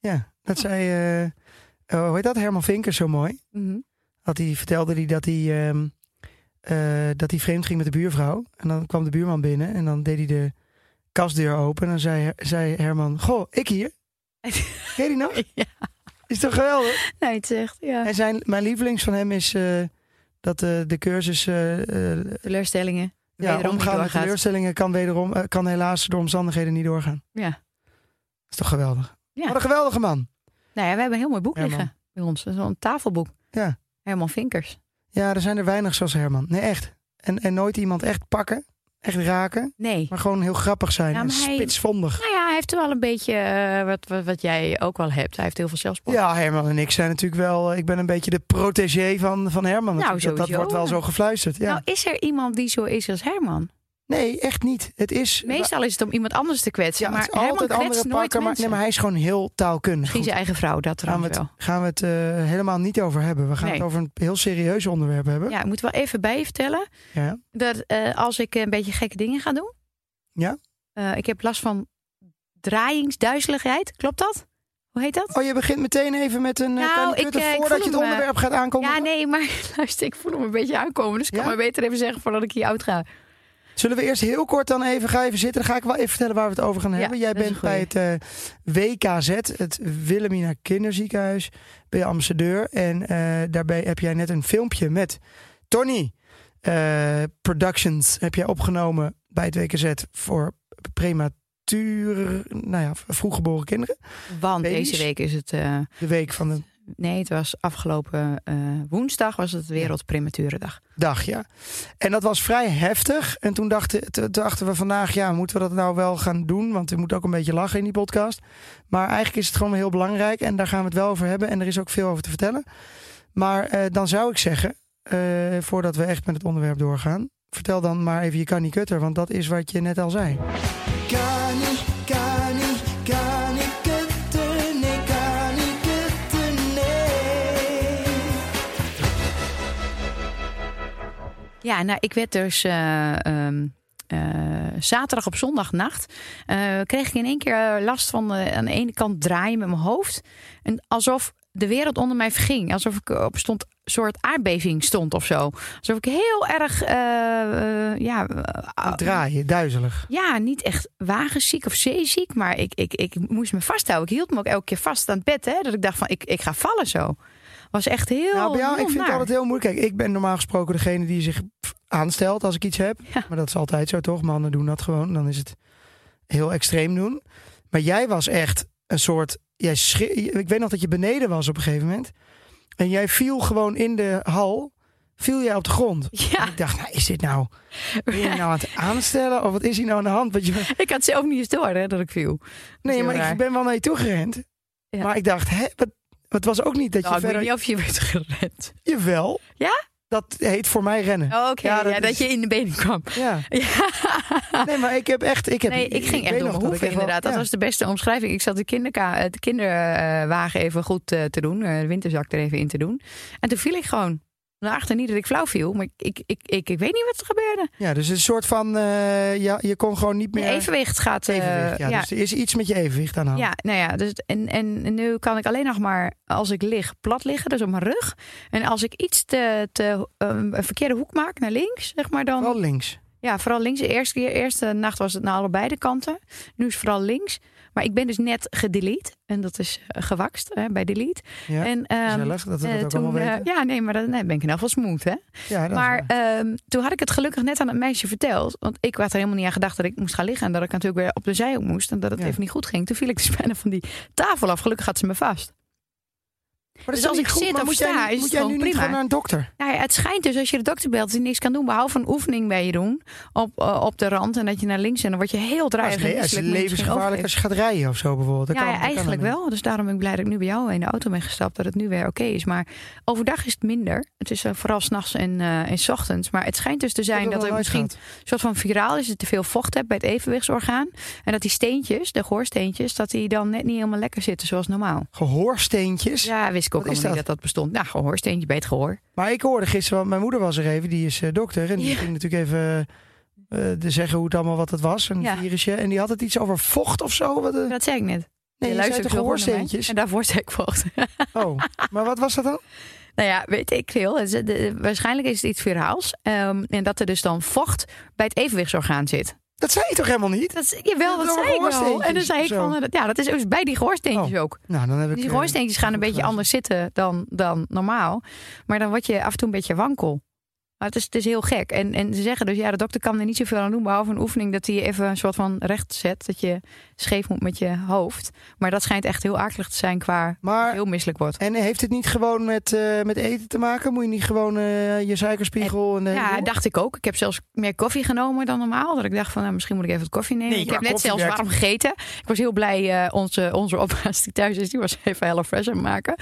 Ja, dat zei, eh, oh, hoe heet dat, Herman Vinkers zo mooi. Had hij, vertelde hij dat hij, ehm, eh, dat hij vreemd ging met de buurvrouw. En dan kwam de buurman binnen en dan deed hij de kastdeur open. En dan zei, zei Herman, goh, ik hier. Ken je die nog? Ja. Is toch geweldig? Nee, het zegt, ja. En zijn, mijn lievelings van hem is eh, dat de cursus Teleurstellingen. ja, omgaan met teleurstellingen kan, wederom, kan helaas door omstandigheden niet doorgaan. Ja. Dat is toch geweldig? Ja. Wat een geweldige man. Nou ja, we hebben een heel mooi boek Herman. liggen bij ons. Dat is een tafelboek. Ja. Herman Vinkers. Ja, er zijn er weinig zoals Herman. Nee, echt. En, en nooit iemand echt pakken, echt raken. Nee. Maar gewoon heel grappig zijn Ja, en hij- spitsvondig. Nou ja, hij heeft wel een beetje eh, wat, wat, wat jij ook wel hebt. Hij heeft heel veel zelfspot. Ja, Herman en ik zijn natuurlijk wel... Ik ben een beetje de protégé van, van Herman. Nou, dat, dat wordt wel zo gefluisterd. Ja. Nou, is er iemand die zo is als Herman? Nee, echt niet. Het is... Meestal is het om iemand anders te kwetsen. ja, maar het is Herman altijd andere pakken. Maar, nee, maar hij is gewoon heel taalkundig. Misschien zijn eigen vrouw, dat gaan we het, wel. gaan we het eh, helemaal niet over hebben. We gaan Nee. het over een heel serieus onderwerp hebben. Ja, ik moet wel even bij je vertellen. Ja. dat eh, als ik een beetje gekke dingen ga doen. Ja? Eh, ik heb last van draayingsduizeligheid. Klopt dat? Hoe heet dat? Oh, je begint meteen even met een Nou, ik, eh, ik voordat je het hem, onderwerp gaat aankondigen. ja, nee, maar luister, ik voel hem een beetje aankomen. Dus ik Ja? kan maar beter even zeggen voordat ik hier uit ga. Zullen we eerst heel kort dan even, ga even zitten. Dan ga ik wel even vertellen waar we het over gaan Ja, hebben. Jij bent bij het eh, WKZ, het Wilhelmina Kinderziekenhuis, ben je ambassadeur. En eh, daarbij heb jij net een filmpje met Tony eh, Productions heb jij opgenomen bij het WKZ voor prematuur, nou ja, vroeggeboren kinderen. Want deze week is het... De week van de nee, het was afgelopen eh, woensdag was het Wereld Premature Dag. dag, ja. En dat was vrij heftig. En toen dachten, dachten we vandaag, ja, moeten we dat nou wel gaan doen? Want we moeten ook een beetje lachen in die podcast. Maar eigenlijk is het gewoon heel belangrijk. En daar gaan we het wel over hebben. En er is ook veel over te vertellen. Maar eh, dan zou ik zeggen, eh, voordat we echt met het onderwerp doorgaan... vertel dan maar even je kan niet kutter. Want dat is wat je net al zei. Kan Ja, nou, ik werd dus eh, ehm, eh, zaterdag op zondagnacht. eh, kreeg ik in één keer last van aan de ene kant draaien met mijn hoofd. En alsof de wereld onder mij verging. Alsof ik op stond, soort aardbeving stond of zo. Alsof ik heel erg. ja, Draaien, duizelig. ja, niet echt wagenziek of zeeziek. Maar ik, ik, ik moest me vasthouden. Ik hield me ook elke keer vast aan het bed. Hè, dat ik dacht van ik, ik ga vallen zo. Was echt heel. Nou, bij jou, heel ik vind het altijd heel moeilijk. Kijk, ik ben normaal gesproken degene die zich aanstelt als ik iets heb. Ja. Maar dat is altijd zo, toch? Mannen doen dat gewoon. Dan is het heel extreem doen. Maar jij was echt een soort... Jij ik weet nog dat je beneden was op een gegeven moment. En jij viel gewoon in de hal. Viel jij op de grond. Ja, Ik dacht, nou, is dit nou... Ben je nou aan het aanstellen? Of wat is hier nou aan de hand? Want je, ik had zelf niet eens door hè, dat ik viel. nee, maar raar. ik ben wel naar je toe gerend. Ja. Maar ik dacht, hè, wat, het was ook niet dat je Nou, ik weet verder... niet of je werd gerend. Jawel. Ja? Dat heet voor mij rennen. Oh, Oké, Ja, ja, dat dat, is- je in de benen kwam. Ja. Ja. Nee, maar ik heb echt... Ik, heb, Nee, ik ging echt door mijn dat hoeven wel- inderdaad. Dat ja. was de beste omschrijving. Ik zat de, kinderka de kinderwagen even goed eh, te doen. eh, de winterzak er even in te doen. En toen viel ik gewoon achter. Niet dat ik flauw viel, maar ik, ik, ik, ik weet niet wat er gebeurde. Ja, dus een soort van... eh, ja, je kon gewoon niet meer... Evenwicht gaat... eh, evenwicht, ja, Dus er is iets met je evenwicht aan. Ja, nou ja, dus en, en nu kan ik alleen nog maar als ik lig plat liggen, dus op mijn rug. En als ik iets te, te eh, een verkeerde hoek maak naar links, zeg maar dan. Vooral links. Ja, vooral links. De eerste keer, eerste nacht was het naar allebei de kanten. Nu is het vooral links. Maar ik ben dus net gedelete. En dat is uh, gewakst hè, bij delete. Ja, en, um, gezellig dat we dat uh, ook toen, allemaal uh, weten. ja, nee, maar dan nee, ben ik in elk geval smooth, hè? Ja, Maar ehm, toen had ik het gelukkig net aan het meisje verteld. Want ik had er helemaal niet aan gedacht dat ik moest gaan liggen. En dat ik natuurlijk weer op de zij ook moest. En dat het Ja. even niet goed ging. Toen viel ik dus bijna van die tafel af. Gelukkig had ze me vast. Maar dus als ik zit goed? Maar of moet jij sta, niet- is Moet het jij nu niet gewoon naar een dokter? Nou ja, het schijnt dus als je de dokter belt dat hij niks kan doen. Behalve een oefening bij je doen. Op, eh, op de rand. En dat je naar links en dan word je heel is misselijk, misschien levensgevaarlijk als je gaat rijden of zo bijvoorbeeld. Dat Ja, kan, ja, dat kan eigenlijk wel. Dus daarom ben ik blij dat ik nu bij jou in de auto ben gestapt. Dat het nu weer oké is. Maar overdag is het minder. Het is eh, vooral s'nachts en, en 's ochtends. Maar het schijnt dus te zijn dat er misschien een soort van viraal is. Dat je te veel vocht hebt bij het evenwichtsorgaan. En dat die steentjes, de gehoorsteentjes, dat die dan net niet helemaal lekker zitten zoals normaal. Gehoorsteentjes. Ja, wist ik ook is allemaal niet dat? dat dat bestond. Nou, gehoorsteentje bij het gehoor. Maar ik hoorde gisteren, want mijn moeder was er even, die is eh, dokter. En die Ja. ging natuurlijk even eh, de zeggen hoe het allemaal wat het was, een Ja. virusje. En die had het iets over vocht of zo. Wat, eh, Dat zei ik net. nee, je, luistert gehoorsteentjes? En daarvoor zei ik vocht. Oh, maar wat was dat dan? Nou ja, weet ik veel. Waarschijnlijk is het iets viraals. Ehm, en dat er dus dan vocht bij het evenwichtsorgaan zit. Dat zei je toch helemaal niet? Dat, jawel, Dat dat zei ik wel. En dan zei ik van, eh, ja, dat is dus bij die gehoorsteentjes ook. Nou, dan heb ik... Die eh, gehoorsteentjes gaan een beetje anders zitten dan, dan normaal. Maar dan word je af en toe een beetje wankel. Maar het is, het is heel gek. En, en ze zeggen dus, ja, de dokter kan er niet zoveel aan doen... behalve een oefening dat hij je even een soort van recht zet. Dat je scheef moet met je hoofd. Maar dat schijnt echt heel akelig te zijn qua Maar, heel misselijk wordt. en heeft het niet gewoon met, eh, met eten te maken? Moet je niet gewoon eh, je suikerspiegel... En Ja, dacht ik ook. Ik heb zelfs meer koffie genomen dan normaal. Dat ik dacht van, nou, misschien moet ik even wat koffie nemen. Nee, ik heb net zelfs warm gegeten. Ik was heel blij. eh, onze, onze oppas die thuis is, die was even Hello Fresh aan het maken.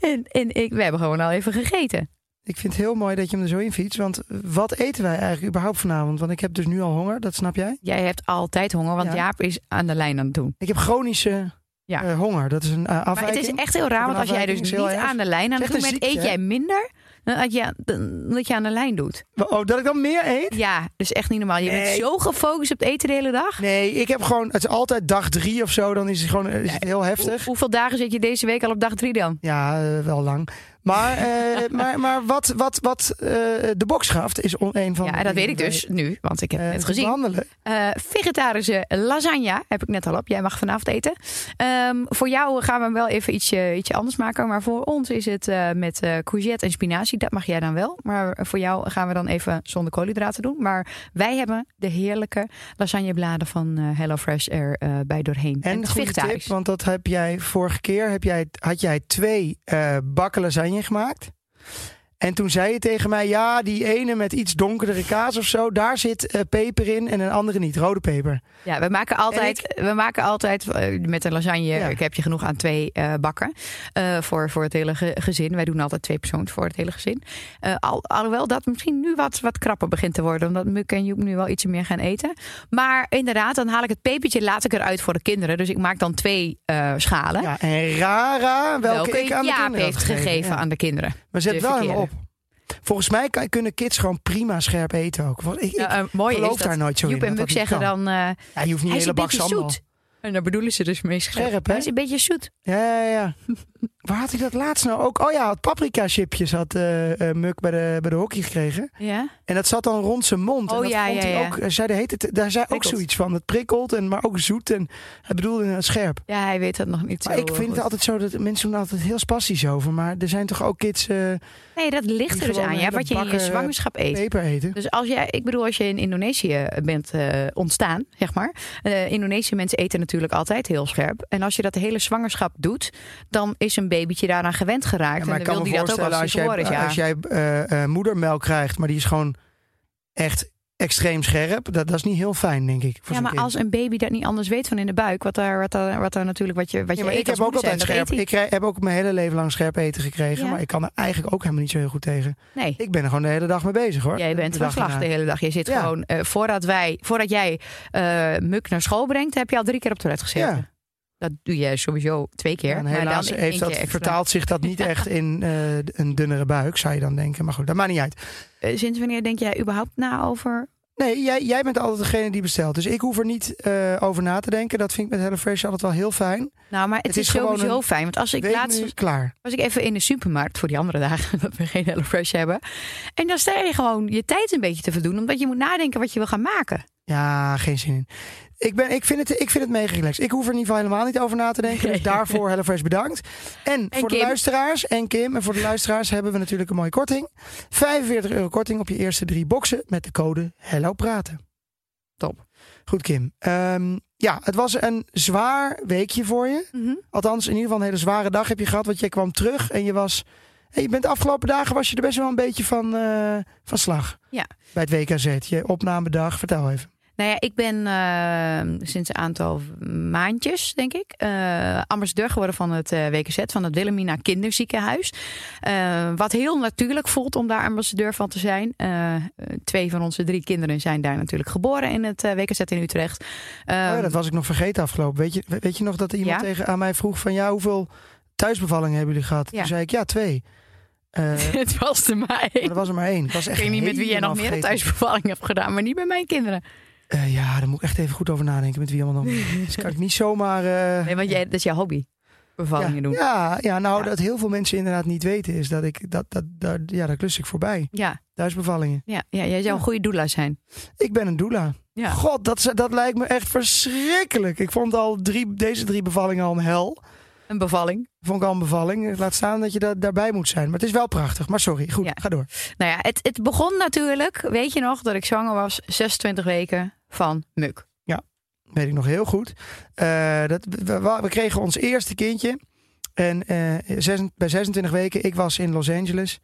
En, en ik, we hebben gewoon al even gegeten. Ik vind het heel mooi dat je hem er zo in fietst. Want wat eten wij eigenlijk überhaupt vanavond? Want ik heb dus nu al honger, dat snap jij? Jij hebt altijd honger, want Ja. Jaap is aan de lijn aan het doen. Ik heb chronische Ja. eh, honger. Dat is een eh, Maar het is echt heel raar, want als jij dus niet erg. aan de lijn aan Het doen bent, eet jij minder dan dat je, dan dat je aan de lijn doet. Oh, dat ik dan meer eet? Ja, dus echt niet normaal. Je bent zo gefocust op het eten de hele dag. Nee, ik heb gewoon... Het is altijd dag drie of zo. Dan is het gewoon eh, is het heel heftig. Hoeveel dagen zit je deze week al op dag drie dan? Ja, wel lang. Maar, eh, maar, maar wat, wat, wat eh, de bokschaft is een van Ja, dat weet ik dus nu, want ik heb die het net eh, gezien. behandelen. Eh, vegetarische lasagne heb ik net al op. Jij mag vanavond eten. Ehm, voor jou gaan we wel even ietsje, ietsje anders maken. Maar voor ons is het eh, met eh, courgette en spinazie. Dat mag jij dan wel. Maar voor jou gaan we dan even zonder koolhydraten doen. Maar wij hebben de heerlijke lasagnebladen van eh HelloFresh er eh, bij doorheen. En het is goede tip, want dat heb jij vorige keer heb jij, had jij twee eh, bakken lasagne gemaakt. En toen zei je tegen mij, ja, die ene met iets donkerdere kaas of zo, daar zit eh, peper in en een andere niet, rode peper. Ja, we maken altijd, we maken altijd eh, met een lasagne. Ja. Ik heb je genoeg aan twee eh, bakken voor, voor het hele ge- gezin. Wij doen altijd twee persoons voor het hele gezin. Al, alhoewel dat misschien nu wat, wat krapper begint te worden, omdat Muk en Joep nu wel iets meer gaan eten. Maar inderdaad, dan haal ik het pepertje, laat ik eruit voor de kinderen. Dus ik maak dan twee schalen. Ja, en Rara, welke, welke ik aan de kinderen heeft gegeven ja. aan de kinderen. Maar zet wel helemaal op. Volgens mij kan- kunnen kids gewoon prima scherp eten ook. Want Ik, ik Ja, eh, mooi geloof is dat daar nooit zo Joep in. en dat Muk zeggen kan. dan, eh, Ja, je hoeft niet hij een is hele een bak beetje sambal. zoet. En daar bedoelen ze dus mee scherp. Scherp, hè? Hij is een beetje zoet. Ja, ja, ja. Waar had hij dat laatst nou ook? Oh ja, het paprika chipjes had eh eh, Muk bij de, bij de hockey gekregen. Ja? En dat zat dan rond zijn mond. Oh, en dat ja, vond ja, hij ja. ook, zei, heet het, daar zei ook zoiets van. Het prikkelt, en, maar ook zoet. En hij bedoelde het scherp. ja, hij weet dat nog niet Maar zo ik vind goed. het altijd zo dat mensen doen altijd heel spastisch over. Maar er zijn toch ook kids eh Nee, dat ligt er dus aan. Ja, wat je in je zwangerschap eet. peper eten. Dus als jij, ik bedoel, als je in Indonesië bent ontstaan, zeg maar. Indonesische mensen eten natuurlijk altijd heel scherp. En als je dat de hele zwangerschap doet, dan is een babytje daaraan gewend geraakt. Ja, en dan kan wil die dat ook als als jij, is. Ja. als jij eh, eh, moedermelk krijgt, maar die is gewoon echt extreem scherp. Dat, dat is niet heel fijn, denk ik. Voor ja, maar kind. als een baby dat niet anders weet van in de buik, wat daar, wat daar, wat daar natuurlijk wat je, wat Ja, je eet ik heb ook altijd scherp. Ik krijg, heb ook mijn hele leven lang scherp eten gekregen. Ja. Maar ik kan er eigenlijk ook helemaal niet zo heel goed tegen. Nee. Ik ben er gewoon de hele dag mee bezig hoor. Jij bent van slag de hele dag. Je zit Ja. gewoon, eh, voordat, wij, voordat jij eh Muk naar school brengt, heb je al drie keer op toilet gezeten. Dat doe je sowieso twee keer. Ja, en maar helaas dan heeft dat, vertaalt zich dat niet echt in eh, een dunnere buik, zou je dan denken. Maar goed, dat maakt niet uit. Eh, Sinds wanneer denk jij überhaupt na over Nee, jij, jij bent altijd degene die bestelt. Dus ik hoef er niet eh, over na te denken. Dat vind ik met HelloFresh altijd wel heel fijn. Nou, maar het, Het is, is gewoon sowieso een fijn. Want als ik Weet laatst nu, klaar. was ik even in de supermarkt voor die andere dagen dat we geen HelloFresh hebben. En dan sta je gewoon je tijd een beetje te verdoen, omdat je moet nadenken wat je wil gaan maken. Ja, geen zin in. Ik, ben, ik, vind het, ik vind het mega relaxed. Ik hoef er in ieder geval helemaal niet over na te denken. Dus daarvoor HelloFresh bedankt. En, voor de luisteraars en Kim en voor de luisteraars hebben we natuurlijk een mooie korting. 45 euro korting op je eerste drie boxen met de code Hello Praten. Top. Goed Kim. Ehm, ja, het was een zwaar weekje voor je. Mhm. Althans, in ieder geval een hele zware dag heb je gehad. Want jij kwam terug en je was... Hey, je bent de afgelopen dagen was je er best wel een beetje van, eh, van slag. Ja. Bij het WKZ. Je opnamedag. Vertel even. Nou ja, ik ben eh, sinds een aantal maandjes, denk ik, eh, ambassadeur geworden van het eh, WKZ, van het Wilhelmina Kinderziekenhuis. Wat heel natuurlijk voelt om daar ambassadeur van te zijn. Twee van onze drie kinderen zijn daar natuurlijk geboren in het WKZ in Utrecht. Oh ja, Ehm, dat was ik nog vergeten afgelopen. Weet je, weet je nog dat er iemand Ja. tegen aan mij vroeg van... ja, hoeveel thuisbevallingen hebben jullie gehad? Ja. Toen zei ik, ja, twee. Maar het was er maar één. er was er maar één. Ik was Ik echt weet niet met wie jij nog meer thuisbevalling hebt gedaan, maar niet bij mijn kinderen. Eh, ja, daar moet ik echt even goed over nadenken met wie allemaal meer. Dus kan ik niet zomaar... eh, Nee, want jij, dat is jouw hobby. Bevallingen ja, doen. Ja, ja, nou, Ja. dat heel veel mensen inderdaad niet weten... is dat ik... Dat, dat, dat, ja, daar klus ik voorbij. Ja, Thuisbevallingen. ja, ja jij zou een goede doula zijn. Ik ben een doula. Ja. God, dat, dat lijkt me echt verschrikkelijk. Ik vond al drie, deze drie bevallingen al een hel. Een bevalling. Vond ik al een bevalling. Laat staan dat je da daarbij moet zijn. Maar het is wel prachtig. Maar sorry, goed, Ja. ga door. Nou ja, het, het begon natuurlijk, weet je nog, dat ik zwanger was, 26 weken van Muk. Weet ik nog heel goed. Eh, dat, we kregen ons eerste kindje. En eh, zes- bij 26 weken, ik was in Los Angeles.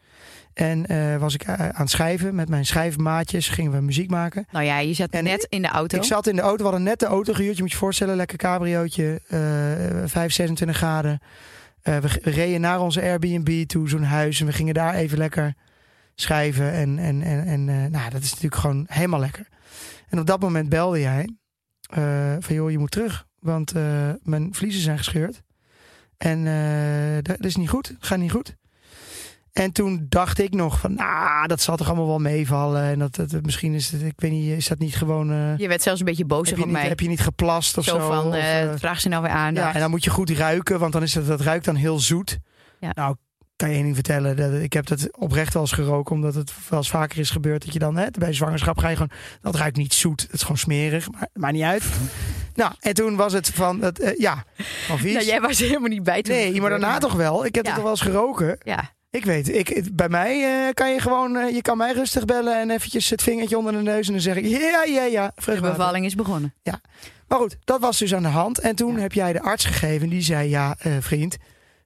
En eh, was ik eh, aan het schrijven met mijn schrijfmaatjes. Gingen we muziek maken. Nou ja, je zat En net in de auto. Ik zat in de auto, we hadden net de auto gehuurd. Je moet je voorstellen, lekker cabriootje. eh 5, 26 graden. We, reden naar onze Airbnb toe, zo'n huis. En we gingen daar even lekker schrijven. En, en, en, en nou, dat is natuurlijk gewoon helemaal lekker. En op dat moment belde jij. van joh, je moet terug. Want mijn vliezen zijn gescheurd. En eh, dat, dat is niet goed. Gaat niet goed. En toen dacht ik nog van, nou, dat zal toch allemaal wel meevallen. En dat, dat misschien is het, ik weet niet, is dat niet gewoon. eh, Je werd zelfs een beetje boos op mij. heb je niet geplast of zo? zo van, Of, eh, vraag ze nou weer aan. ja, en dan moet je goed ruiken, want dan is het, dat ruikt dan heel zoet. Ja. Nou, kan je één ding vertellen. Dat, ik heb dat oprecht wel eens geroken, omdat het wel eens vaker is gebeurd. Dat je dan, hè, bij zwangerschap ga je gewoon, dat ruikt niet zoet. Het is gewoon smerig, maar maakt niet uit. nou, en toen was het van, het, eh, ja, van vies. Nou, jij was er helemaal niet bij toen. nee, maar daarna toch wel. Ik heb Ja. het toch wel eens geroken. Ja, Ik weet, ik, het- bij mij eh, kan je gewoon, eh, je kan mij rustig bellen en eventjes het vingertje onder de neus en dan zeg ik, ja, ja, ja, de bevalling is begonnen. Maar goed, dat was dus aan de hand. En toen Ja. heb jij de arts gegeven. Die zei, ja vriend,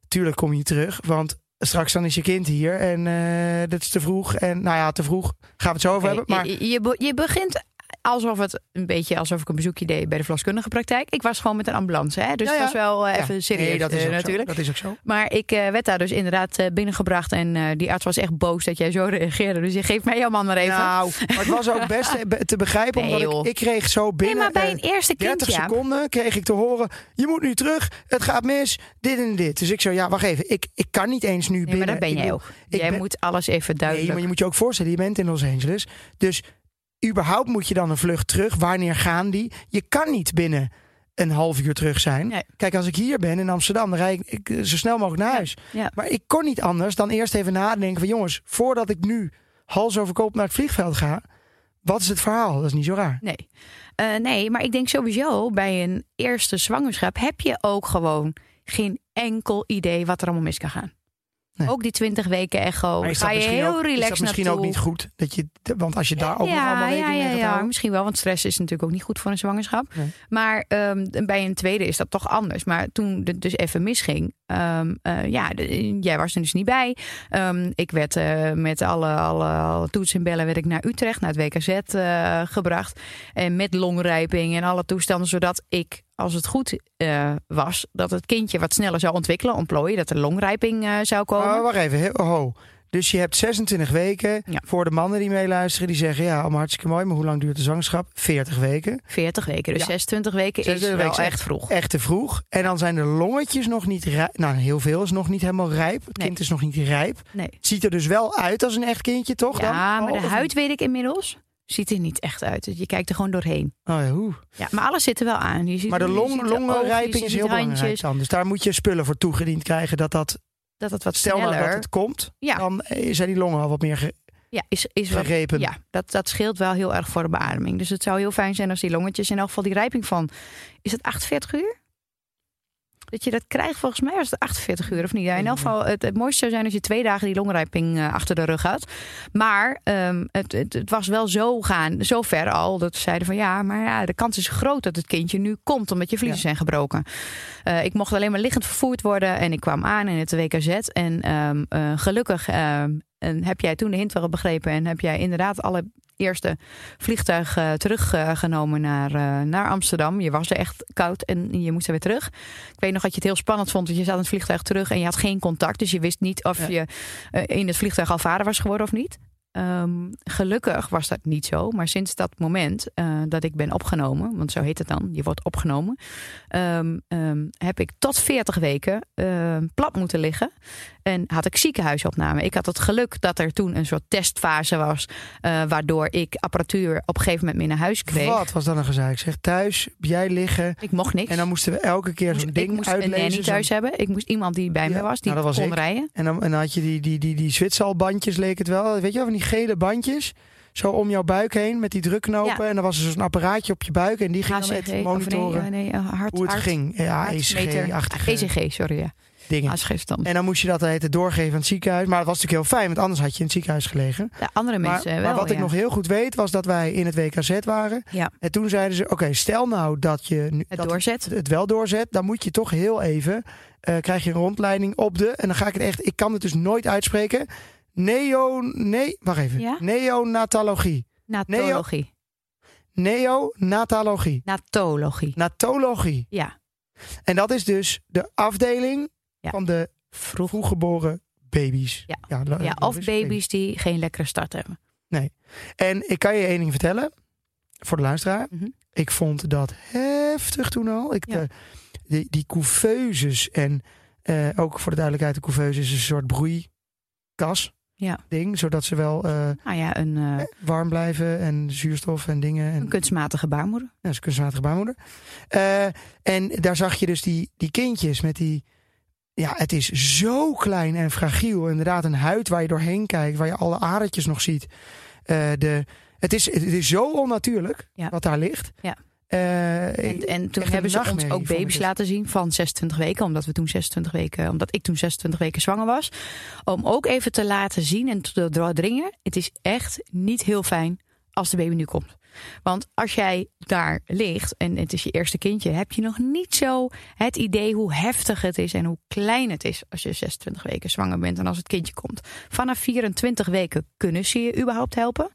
tuurlijk kom je terug. Want straks dan is je kind hier. En eh, dat is te vroeg. En nou ja, te vroeg. Gaan we het zo over hebben. Maar je, je begint alsof het een beetje alsof ik een bezoekje deed bij de verloskundige praktijk. Ik was gewoon met een ambulance, hè? dus Ja, het ja. was wel eh, even serieus nee, dat is eh, ook natuurlijk. Zo. Dat is ook zo. Maar ik eh, werd daar dus inderdaad eh, binnengebracht en eh, die arts was echt boos dat jij zo reageerde. Dus je geeft mij jouw man maar even. Nou, maar het was ook best te, be- te begrijpen. Nee, omdat ik, ik kreeg zo nee, binnen... maar bij eh, een eerste kind, 30 ja. seconden kreeg ik te horen, je moet nu terug, het gaat mis, dit en dit. Dus ik zo, ja, wacht even, ik, ik kan niet eens nu Nee, binnen. maar dat ben jij ook. ik Jij ben- moet alles even Nee, duidelijk. maar je moet je ook voorstellen, je bent in Los Angeles. Dus überhaupt moet je dan een vlucht terug. Wanneer gaan die? Je kan niet binnen een half uur terug zijn. Nee. Kijk, als ik hier ben in Amsterdam, dan rijd ik, ik zo snel mogelijk naar huis. Ja. Maar ik kon niet anders dan eerst even nadenken van... jongens, voordat ik nu hals over kop naar het vliegveld ga... wat is het verhaal? Dat is niet zo raar. Nee. Eh, nee, maar ik denk sowieso bij een eerste zwangerschap heb je ook gewoon geen enkel idee wat er allemaal mis kan gaan. Nee. Ook die 20 weken echo. Is Ga je heel ook, is relaxed dat misschien naartoe. ook niet goed? Dat je, want als je daar ook nog allemaal ja, ja, ja, misschien wel, want stress is natuurlijk ook niet goed voor een zwangerschap. Nee. Maar ehm, bij een tweede is dat toch anders. Maar toen het dus even misging, eh, ja, de- jij was er dus niet bij. Ehm, ik werd eh, met alle, alle, alle toetsen en bellen werd ik naar Utrecht, naar het WKZ eh, gebracht. En met longrijping en alle toestanden, zodat ik, als het goed eh, was, dat het kindje wat sneller zou ontwikkelen, ontplooien, dat er longrijping eh, zou komen. Oh, wacht even. Ho. Dus je hebt 26 weken. Ja. Voor de mannen die meeluisteren, die zeggen... ja, allemaal hartstikke mooi, maar hoe lang duurt de zwangerschap? 40 weken. 40 weken, dus Ja. 26 weken 26 is wel weken is echt vroeg. Echt te vroeg. En dan zijn de longetjes nog niet rijp. Nou, heel veel is nog niet helemaal rijp. Het Nee. kind is nog niet rijp. Nee. Ziet er dus wel uit als een echt kindje, toch? dan? Ja, maar Oh, de of huid weet ik inmiddels. Ziet er niet echt uit. Je kijkt er gewoon doorheen. Oh, ja, hoe. Ja, maar alles zit er wel aan. Je ziet, Maar de long, longenrijping is heel belangrijk dan. Dus daar moet je spullen voor toegediend krijgen. Dat dat, Dat het wat stel nou sneller... dat het komt, Ja. dan zijn die longen al wat meer ge- Ja, is, is wat- Gegrepen. ja dat, dat scheelt wel heel erg voor de beademing. Dus het zou heel fijn zijn als die longetjes in elk geval die rijping van... Is het 48 uur? Dat je dat krijgt, volgens mij was het 48 uur of niet. Ja, in elk geval, het, het mooiste zou zijn als je twee dagen die longrijping eh, achter de rug had. Maar ehm, het, het, het was wel zo gaan, zo ver al, dat ze zeiden van ja, maar ja, de kans is groot dat het kindje nu komt omdat je vliezen Ja. zijn gebroken. Eh, ik mocht alleen maar liggend vervoerd worden en ik kwam aan in het WKZ. En ehm, eh, gelukkig ehm, en heb jij toen de hint wel begrepen en heb jij inderdaad alle eerste vliegtuig eh, teruggenomen naar, eh, naar Amsterdam. Je was er echt koud en je moest er weer terug. Ik weet nog dat je het heel spannend vond, want je zat in het vliegtuig terug en je had geen contact. Dus je wist niet of Ja. je eh, in het vliegtuig al vader was geworden of niet. Ehm, gelukkig was dat niet zo. Maar sinds dat moment eh, dat ik ben opgenomen, want zo heet het dan, je wordt opgenomen, ehm, ehm, heb ik tot 40 weken plat moeten liggen. En had ik ziekenhuisopname. Ik had het geluk dat er toen een soort testfase was, eh, waardoor ik apparatuur op een gegeven moment mee naar huis kreeg. Wat was dan een gezeik? Zeg thuis, jij liggen. Ik mocht niks. En dan moesten we elke keer zo'n ik ding moest uitlezen. een nanny thuis hebben. Ik moest iemand die bij Ja, me was, die nou, dat was kon ik. rijden. En dan, en dan had je die, die, die, die leek het wel. Weet je wel, van die gele bandjes. Zo om jouw buik heen met die drukknopen. Ja. En dan was er zo'n apparaatje op je buik. En die ging HCG, monitoren nee, eh, nee, hart, hoe het hart- ging. Ja. ECG-achtige ECG, sorry. Ja. dingen. En dan moest je dat heet, doorgeven aan het ziekenhuis. Maar dat was natuurlijk heel fijn, want anders had je in het ziekenhuis gelegen. De andere Maar, mensen wel. maar wat ik nog heel goed weet, was dat wij in het WKZ waren. Ja. En toen zeiden ze, oké, stel nou dat je nu, Het dat doorzet. het wel doorzet. Dan moet je toch heel even, eh, krijg je een rondleiding op de, en dan ga ik het echt, ik kan het dus nooit uitspreken. Neo, nee, wacht even. Ja? Neonatologie. Natologie. Neonatologie. Natologie. Natologie. Ja. En dat is dus de afdeling Ja. van de Vroeg. vroeggeboren baby's. Ja. Ja, of baby's die geen lekkere start hebben. En ik kan je één ding vertellen, voor de luisteraar. Mhm. Ik vond dat heftig toen al. Ik, Ja. eh, die, die couveuses en eh, ook voor de duidelijkheid, de couveuse is een soort broeikas Ja. ding, zodat ze wel Nou ja, een, eh, warm blijven en zuurstof en dingen. En, een kunstmatige baarmoeder. Ja, dat is kunstmatige baarmoeder. Eh, en daar zag je dus die, die kindjes met die... Ja, het is zo klein en fragiel. Inderdaad, een huid waar je doorheen kijkt, waar je alle adertjes nog ziet. De, het, is, het is zo onnatuurlijk Ja. wat daar ligt. Ja. Eh, En, en toen hebben ze ons ook baby's laten zien van 26 weken. Omdat we toen 26 weken, omdat ik toen 26 weken zwanger was. Om ook even te laten zien en te doordringen. Het is echt niet heel fijn als de baby nu komt. Want als jij daar ligt en het is je eerste kindje, heb je nog niet zo het idee hoe heftig het is en hoe klein het is als je 26 weken zwanger bent en als het kindje komt. Vanaf 24 weken kunnen ze je überhaupt helpen.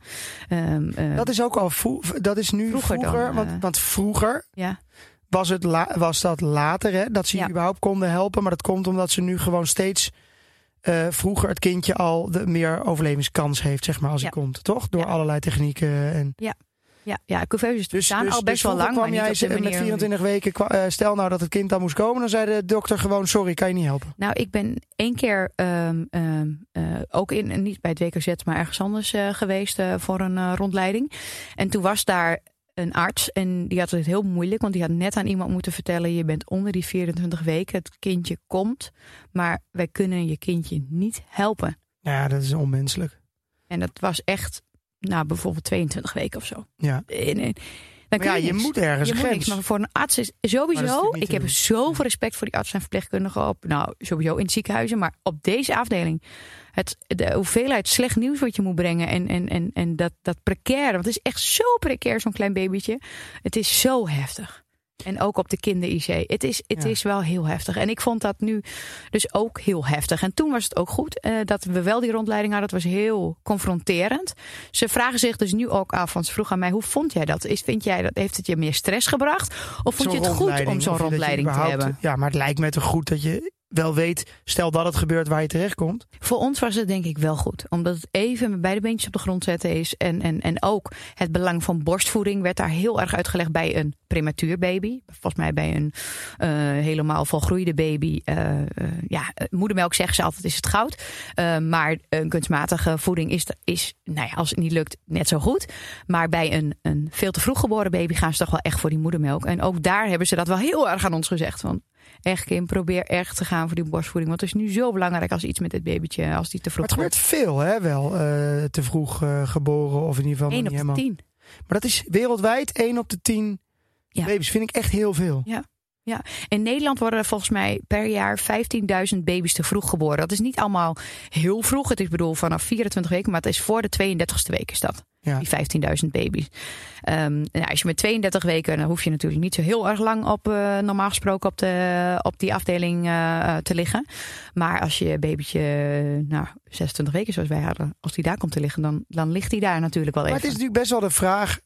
Ehm, eh, dat is ook al vroeg, dat is nu Vroeger vroeger, dan, eh. want, want vroeger ja, was, het was dat later, hè, dat ze je Ja. überhaupt konden helpen. Maar dat komt omdat ze nu gewoon steeds eh, vroeger het kindje al de meer overlevingskans heeft, zeg maar, als hij komt, toch? Door Ja. allerlei technieken. En ja, ja, couveuses dus, bestaan dus, al best dus wel lang, kwam jij ze- met manier 24 weken, eh, stel nou dat het kind dan moest komen, dan zei de dokter gewoon, sorry, kan je niet helpen. Nou, ik ben één keer ehm, ehm, eh, ook in, niet bij het WKZ, maar ergens anders eh, geweest eh, voor een rondleiding. En toen was daar een arts en die had het heel moeilijk, want die had net aan iemand moeten vertellen: je bent onder die 24 weken, het kindje komt, maar wij kunnen je kindje niet helpen. Ja, dat is onmenselijk. En dat was echt, nou, bijvoorbeeld 22 weken of zo. Ja. Dan Maar kun ja, je, niks. moet ergens je moet grens. niks, maar voor een arts is sowieso. Ik heb zoveel respect voor die artsen en verpleegkundigen op. Nou, sowieso in ziekenhuizen, maar op deze afdeling. Het, de hoeveelheid slecht nieuws wat je moet brengen en, en, en, en dat, dat precaire. Want het is echt zo precair, zo'n klein babytje. Het is zo heftig. En ook op de kinder-IC. Het, is, het Ja. is wel heel heftig. En ik vond dat nu dus ook heel heftig. En toen was het ook goed eh, dat we wel die rondleiding hadden. Het was heel confronterend. Ze vragen zich dus nu ook af, want ze vroeg aan mij: hoe vond jij dat? Is, vind jij dat? Heeft het je meer stress gebracht? Of vond je het goed om zo'n dat rondleiding te hebben? Ja, maar het lijkt me toch goed dat je wel weet, stel dat het gebeurt waar je terechtkomt. Voor ons was het denk ik wel goed. Omdat het even met beide beentjes op de grond zetten is. En, en, en ook het belang van borstvoeding werd daar heel erg uitgelegd bij een prematuur baby. Volgens mij bij een eh, helemaal volgroeide baby. eh, ja, moedermelk zeggen ze altijd is het goud. Maar een kunstmatige voeding is, is nou ja, als het niet lukt, net zo goed. Maar bij een, een veel te vroeg geboren baby gaan ze toch wel echt voor die moedermelk. En ook daar hebben ze dat wel heel erg aan ons gezegd. Van, echt Kim, probeer echt te gaan voor die borstvoeding. Want het is nu zo belangrijk als iets met dit babytje, als die te vroeg Maar het gebeurt veel, hè, wel. eh, te vroeg eh, geboren of in ieder geval nog 1 niet op de helemaal. 10. Maar dat is wereldwijd 1 op de 10 Ja. baby's. Vind ik echt heel veel. In Nederland worden er volgens mij per jaar 15.000 baby's te vroeg geboren. Dat is niet allemaal heel vroeg. Het is bedoel vanaf 24 weken, maar het is voor de 32e week is dat. Ja. Die 15.000 baby's. Ehm, nou, als je met 32 weken, dan hoef je natuurlijk niet zo heel erg lang op, eh, normaal gesproken op, de, op die afdeling eh, eh, te liggen. Maar als je babytje, nou, 26 weken zoals wij hadden, als die daar komt te liggen, dan, dan ligt die daar natuurlijk wel Maar even. het is natuurlijk best wel de vraag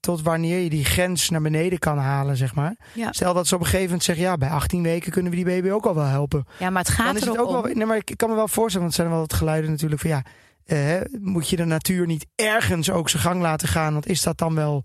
tot wanneer je die grens naar beneden kan halen, zeg maar. Ja. Stel dat ze op een gegeven moment zeggen, ja, bij 18 weken kunnen we die baby ook al wel helpen. Ja, maar het gaat Dan is er het ook ook om. wel, nee, maar ik kan me wel voorstellen, want er zijn wel wat geluiden natuurlijk van ja, eh, moet je de natuur niet ergens ook zijn gang laten gaan? Want is dat dan wel,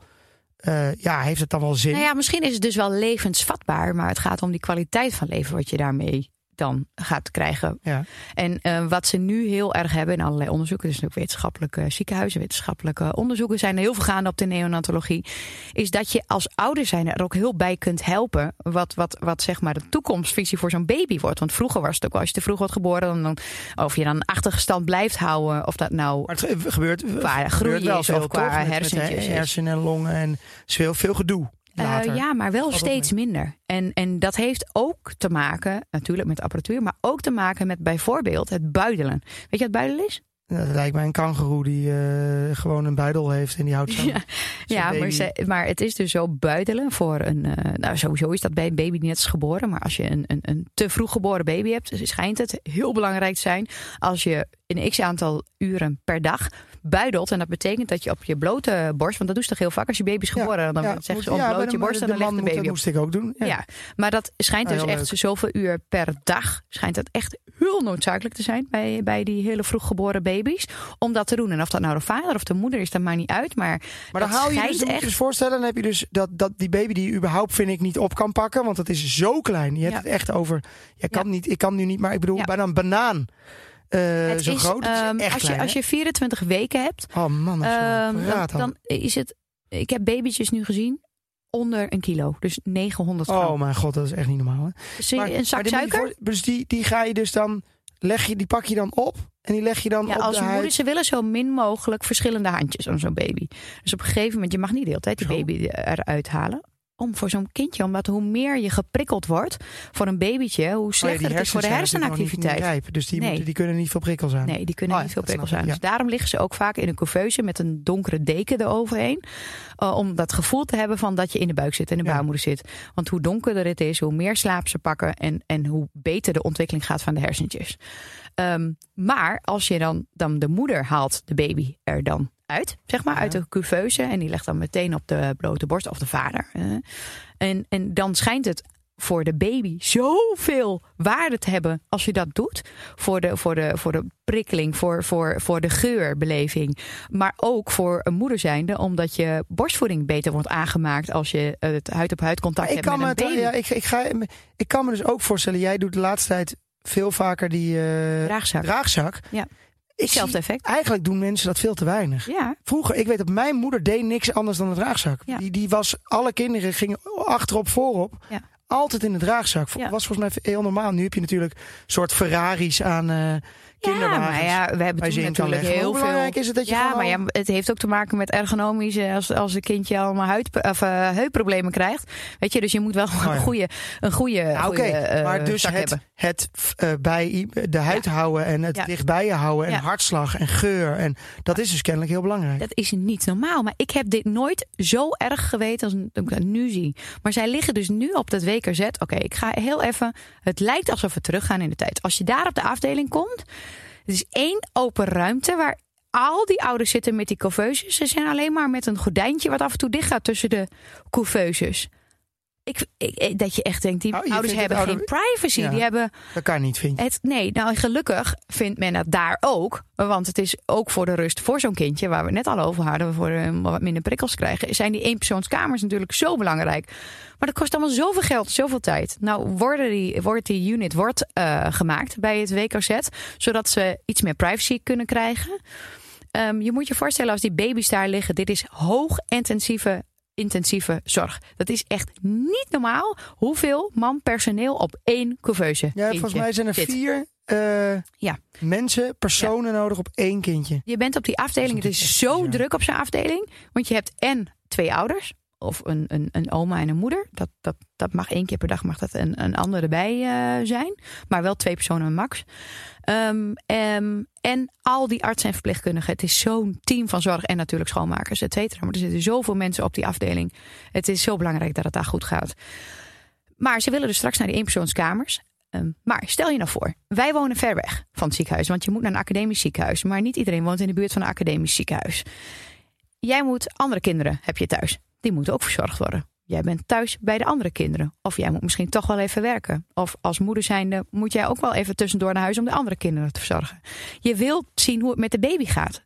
eh, ja, heeft het dan wel zin? Nou ja, misschien is het dus wel levensvatbaar, maar het gaat om die kwaliteit van leven wat je daarmee dan gaat krijgen. Ja. En eh, wat ze nu heel erg hebben in allerlei onderzoeken, dus ook wetenschappelijke ziekenhuizen, wetenschappelijke onderzoeken zijn er heel veel gaande op de neonatologie, is dat je als ouder zijn er ook heel bij kunt helpen wat, wat, wat zeg maar de toekomstvisie voor zo'n baby wordt. Want vroeger was het ook als je te vroeg wordt geboren, dan, dan of je dan een achtergestand blijft houden, of dat nou Maar het ge- gebeurt, Qua gebeurt groei wel is of qua? Met- hersentjes hersenen en longen en is veel, veel gedoe. Eh, ja, maar wel steeds minder. En, en dat heeft ook te maken, natuurlijk met apparatuur, maar ook te maken met bijvoorbeeld het buidelen. Weet je wat buidelen is? Dat lijkt mij een kangeroe die eh, gewoon een buidel heeft en die houdt zo. Ja, Ja, maar, ze, maar het is dus zo buidelen voor een. eh, nou, sowieso is dat bij een baby die net is geboren. Maar als je een, een, een te vroeg geboren baby hebt, schijnt het heel belangrijk te zijn als je een x aantal uren per dag buidelt. En dat betekent dat je op je blote borst, want dat doen ze toch heel vaak als je baby is geboren. dan zeggen moet- ze op ja, bloot je borst en dan ligt de moet- baby Dat moest ik ook doen. Ja. Ja. maar dat schijnt Ah, dus echt leuk. zoveel uur per dag. Schijnt dat echt heel noodzakelijk te zijn bij, bij die hele vroeg geboren baby's. Om dat te doen. En of dat nou de vader of de moeder is, dat maakt niet uit. Maar, Maar dan dat hou je dus, moet je echt. dus voorstellen, dan heb je dus dat, dat die baby die je überhaupt vind ik niet op kan pakken, want het is zo klein. Je hebt Ja. het echt over, je kan niet, ik kan nu niet, maar ik bedoel Ja. bijna een banaan. Eh, het zo is, groot. Het is ehm, echt als, je, als je 24 weken hebt? Oh man, ehm, dan, dan is het. Ik heb babytjes nu gezien onder een kilo. Dus 900 gram. Oh mijn god, dat is echt niet normaal. Hè? Maar- een zak suiker? voor- dus die, die ga je dus dan, leg je, die pak je dan op en die leg je dan Ja, op als de moeder, ze willen zo min mogelijk verschillende handjes aan zo'n baby. Dus op een gegeven moment, je mag niet de hele tijd die baby eruit halen. Om voor zo'n kindje, omdat hoe meer je geprikkeld wordt voor een babytje, hoe Oh ja, slechter het is voor de hersenactiviteit. rijp, dus die, Nee. moeten, die kunnen niet veel prikkel zijn. Nee, die kunnen Oh ja, niet veel prikkels ik, aan. Dus daarom liggen ze ook vaak in een couveuse met een donkere deken eroverheen. Uh, om dat gevoel te hebben van dat je in de buik zit en de baarmoeder zit. Want hoe donkerder het is, hoe meer slaap ze pakken en, en hoe beter de ontwikkeling gaat van de hersentjes. Ehm, maar als je dan, dan de moeder haalt de baby er dan uit, zeg maar, Ja. uit de couveuse. En die legt dan meteen op de blote borst of de vader. en, en dan schijnt het voor de baby zoveel waarde te hebben als je dat doet. Voor de, voor de, voor de prikkeling, voor, voor, voor de geurbeleving. Maar ook voor een moeder zijnde, omdat je borstvoeding beter wordt aangemaakt als je het huid-op-huid contact hebt met me, een het- baby. ja, ik, ik, ga, ik kan me dus ook voorstellen, jij doet de laatste tijd veel vaker die eh, Draagzak. draagzak. Ja. Hetzelfde effect. eigenlijk doen mensen dat veel te weinig. Ja, Vroeger, ik weet dat mijn moeder deed niks anders dan de draagzak. Ja. Die, die was, alle kinderen gingen achterop, voorop. Ja. Altijd in de draagzak. Ja. Was volgens mij heel normaal. Nu heb je natuurlijk een soort Ferraris aan ja, maar ja, we hebben je in natuurlijk heel Hoe veel... belangrijk is het dat je ja, maar al- ja, het heeft ook te maken met ergonomisch. eh, Als, als een kindje allemaal huid, of, eh, heupproblemen krijgt. Weet je, dus je moet wel Oh ja. een goede, een goede, goede, eh, maar dus het, hebben. het eh, bij de huid houden en het dichtbij je houden en hartslag en geur. En dat is dus kennelijk heel belangrijk. Dat is niet normaal. Maar ik heb dit nooit zo erg geweten als ik dat nu zie. Maar zij liggen dus nu op dat WKZ. Oké, ik ga heel even. Het lijkt alsof we teruggaan in de tijd. Als je daar op de afdeling komt. Het is één open ruimte waar al die ouders zitten met die couveuses. Ze zijn alleen maar met een gordijntje wat af en toe dicht gaat tussen de couveuses. Ik, ik, dat je echt denkt, die Oh, ouders hebben ouder- geen privacy. Ja. Die hebben Dat kan niet, vind je. het, nee, nou gelukkig vindt men het daar ook. Want het is ook voor de rust voor zo'n kindje, waar we het net al over hadden, voor eh, wat minder prikkels krijgen, zijn die eenpersoonskamers natuurlijk zo belangrijk. Maar dat kost allemaal zoveel geld, zoveel tijd. Nou, worden die, wordt die unit wordt, eh, gemaakt bij het WKZ, zodat ze iets meer privacy kunnen krijgen. Ehm, je moet je voorstellen als die baby's daar liggen, dit is hoogintensieve intensieve zorg. Dat is echt niet normaal hoeveel man personeel op één couveuse Ja, volgens mij zijn er zit. vier eh, Ja. mensen, personen nodig op één kindje. Je bent op die afdeling, het is zo druk op zijn afdeling. Want je hebt en twee ouders, of een, een, een oma en een moeder. Dat, dat, dat mag één keer per dag mag dat een, een erbij eh, zijn. Maar wel twee personen max. Ehm, ehm, en al die artsen en verpleegkundigen. Het is zo'n team van zorg en natuurlijk schoonmakers, et cetera. Maar er zitten zoveel mensen op die afdeling. Het is zo belangrijk dat het daar goed gaat. Maar ze willen dus straks naar die eenpersoonskamers. Ehm, maar stel je nou voor, wij wonen ver weg van het ziekenhuis. Want je moet naar een academisch ziekenhuis. Maar niet iedereen woont in de buurt van een academisch ziekenhuis. Jij moet andere kinderen heb je thuis. Die moeten ook verzorgd worden. Jij bent thuis bij de andere kinderen. Of jij moet misschien toch wel even werken. Of als moeder zijnde moet jij ook wel even tussendoor naar huis om de andere kinderen te verzorgen. Je wilt zien hoe het met de baby gaat.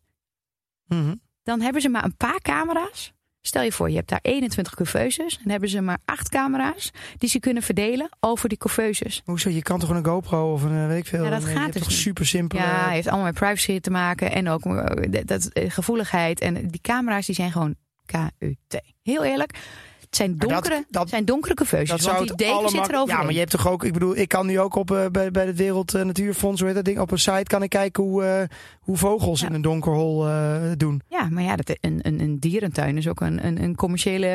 Mhm. Dan hebben ze maar een paar camera's. Stel je voor, je hebt daar 21 couveuses. Dan hebben ze maar acht camera's die ze kunnen verdelen over die couveuses. Hoezo? Je kan toch een GoPro of een eh, weet ik veel. Ja, dat je gaat dus toch super simpel. Ja, heeft allemaal met privacy te maken. En ook eh, dat, eh, gevoeligheid. En die camera's die zijn gewoon KUT. Heel eerlijk. Het zijn dat- donkere, dat- het zijn donkere. Dat zou want het die deken zit er overheen. Ja, maar je hebt toch ook... Ik bedoel, ik kan nu ook op, eh, bij, bij het Wereld eh, Natuurfonds, hoe heet dat ding, op een site kan ik kijken hoe, eh, hoe vogels Ja. in een donker hol eh, doen. Ja, maar ja, dat, een, een, een dierentuin is ook een, een, een commerciële,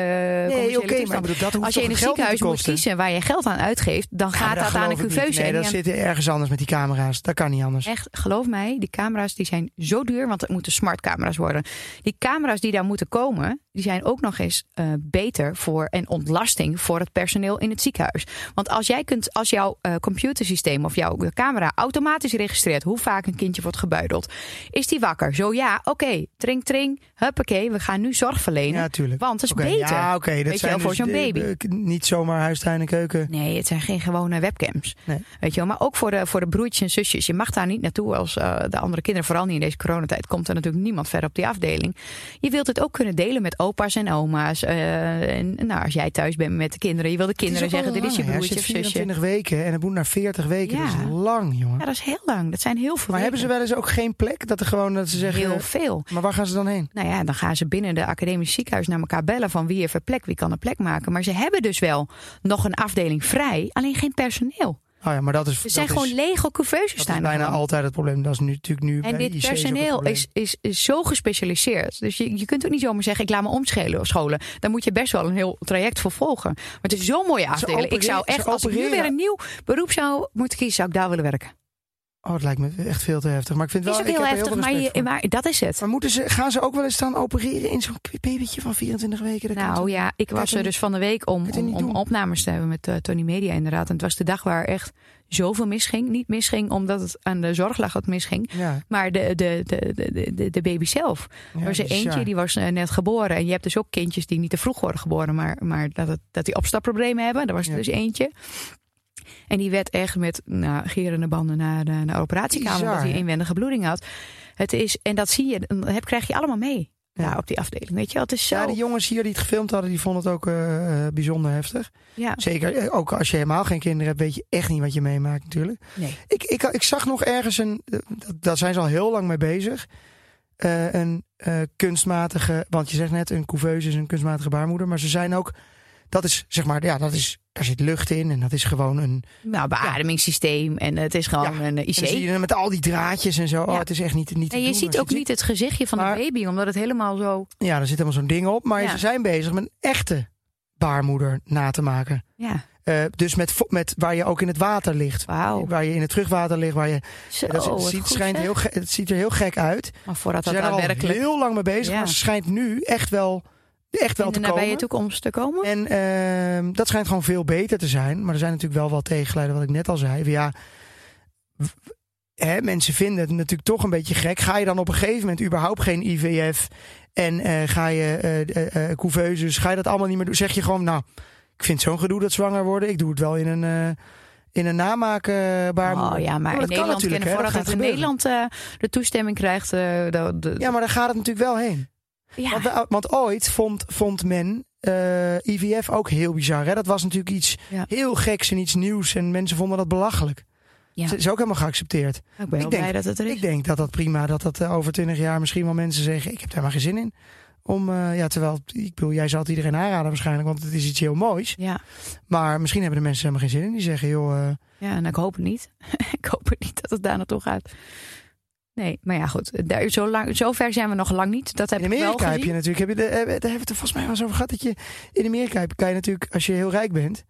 Nee, oké, maar bedoel, dat hoeft Als je in een ziekenhuis moet kiezen waar je geld aan uitgeeft, dan Ja, gaat dat aan een couveuse. Nee, dat aan- zit ergens anders met die camera's. Dat kan niet anders. Echt, geloof mij, die camera's die zijn zo duur, want het moeten smartcamera's worden. Die camera's die daar moeten komen, die zijn ook nog eens eh, beter voor en ontlasting voor het personeel in het ziekenhuis. Want als jij kunt, als jouw eh, computersysteem of jouw camera automatisch registreert hoe vaak een kindje wordt gebuideld, is die wakker? Zo ja, oké, tring tring, huppakee, we gaan nu zorg verlenen. Ja, tuurlijk. Want het is beter. Ja, oké. dat Weet je zijn wel, voor dus zo'n baby. de- niet zomaar huistuin en keuken. Nee, het zijn geen gewone webcams. Nee. Weet je wel, maar ook voor de, voor de broertjes en zusjes. Je mag daar niet naartoe als eh, de andere kinderen. Vooral niet in deze coronatijd. Komt er natuurlijk niemand verder op die afdeling. Je wilt het ook kunnen delen met opa's en oma's. eh, en nou, als jij thuis bent met de kinderen. Je wil de kinderen zeggen, dit is je broertje of je zusje. 24 weken en het moet naar 40 weken. Ja. Dat is lang, jongen. Ja, dat is heel lang. Dat zijn heel veel Maar hebben ze wel eens ook geen plek? Dat er gewoon dat ze zeggen. Heel veel. Maar waar gaan ze dan heen? Nou ja, dan gaan ze binnen de academisch ziekenhuis naar elkaar bellen van wie heeft een plek, wie kan een plek maken. Maar ze hebben dus wel nog een afdeling vrij, alleen geen personeel. Oh ja, maar dat is. Er dat zijn is, gewoon lege couveuses dat is staan bijna altijd het probleem. Dat is nu natuurlijk nu. En bij dit personeel is, is, is zo gespecialiseerd. Dus je, je kunt ook niet zomaar zeggen, ik laat me omschelen of scholen. Dan moet je best wel een heel traject voor volgen. Maar het is zo'n mooie afdeling. Ik zou echt, ze als ik nu weer een nieuw beroep zou moeten kiezen, zou ik daar willen werken. Oh, het lijkt me echt veel te heftig. Maar ik vind wel. is ook heel er heftig, maar, je, dat is het. Maar moeten ze, gaan ze ook wel eens staan opereren in zo'n babytje van 24 weken? Dat Nou ja, ik was er dus van de week om, er om, opnames te hebben met eh, Tony Media inderdaad. En het was de dag waar echt zoveel misging. Niet misging omdat het aan de zorg lag dat misging. Ja, Maar de, de, de, de, baby zelf. ja, er was er eentje, die was eh, net geboren. En je hebt dus ook kindjes die niet te vroeg worden geboren, maar, maar dat, het, dat die opstapproblemen hebben. Daar was er dus eentje. En die werd echt met nou, gerende banden naar de, naar de operatiekamer, Bizar, omdat hij inwendige bloeding had. Het is, en dat zie je, heb, krijg je allemaal mee Ja. ja. op die afdeling. Weet je, wel. het is zo. Ja, die jongens hier die het gefilmd hadden, die vonden het ook eh, eh, bijzonder heftig. ja. Zeker, eh, ook als je helemaal geen kinderen hebt, weet je echt niet wat je meemaakt natuurlijk. Nee. Ik, ik, ik zag nog ergens een, dat, daar zijn ze al heel lang mee bezig. een kunstmatige, want je zegt net, een couveuse is een kunstmatige baarmoeder. Maar ze zijn ook, dat is zeg maar, ja, dat is, daar zit lucht in en dat is gewoon een. Nou, beademingssysteem en het is gewoon Ja. een En IC. zie je met al die draadjes en zo. Oh, het is echt niet, niet te En je doen ziet ook niet het gezichtje van Maar- de baby, omdat het helemaal zo. Ja, er zit helemaal zo'n ding op. Maar ze zijn bezig met een echte baarmoeder na te maken. Ja, Eh, dus met, met waar je ook in het water ligt. Waar je in het terugwater ligt. Waar je, Zo, dat het, ziet, schijnt zeg. heel, het ziet er heel gek uit. Maar voordat Ze dat zijn al daadwerkelijk heel lang mee bezig. Maar ze schijnt nu echt wel, echt wel in te de nabije komen. toekomst te komen. En ehm, dat schijnt gewoon veel beter te zijn. Maar er zijn natuurlijk wel wat tegengeluiden, wat ik net al zei. Ja, hè, mensen vinden het natuurlijk toch een beetje gek. Ga je dan op een gegeven moment überhaupt geen IVF en eh, ga je eh eh, eh, couveuses, ga je dat allemaal niet meer doen? Zeg je gewoon, nou, ik vind zo'n gedoe dat zwanger worden. Ik doe het wel in een, in een namaakbaarmoeder. Oh ja, maar in Nederland kennen hè, voordat dat het in Nederland de toestemming krijgt. de, de, Ja, maar daar gaat het natuurlijk wel heen. Ja. Want, we- want ooit vond, vond men eh, IVF ook heel bizar. Hè? Dat was natuurlijk iets Ja. heel geks en iets nieuws. En mensen vonden dat belachelijk. Ja. Het is ook helemaal geaccepteerd. ik ben ik denk- blij dat het er is. Ik denk dat dat prima, dat dat eh, over twintig jaar misschien wel mensen zeggen... ik heb daar maar geen zin in. Om, eh, ja, terwijl, ik bedoel, jij zal het iedereen aanraden waarschijnlijk, want het is iets heel moois. Ja, Maar misschien hebben de mensen helemaal geen zin in. Die zeggen, joh, eh, ja en ik hoop het niet. ik hoop het niet dat het daar naartoe gaat. Nee, maar ja, goed. Daar, zo, lang, zo ver zijn we nog lang niet. Dat heb in ik wel Amerika heb je natuurlijk, heb je de, eh, daar hebben we het er volgens mij wel eens over gehad, dat je in Amerika heb- kan je natuurlijk, als je heel rijk bent,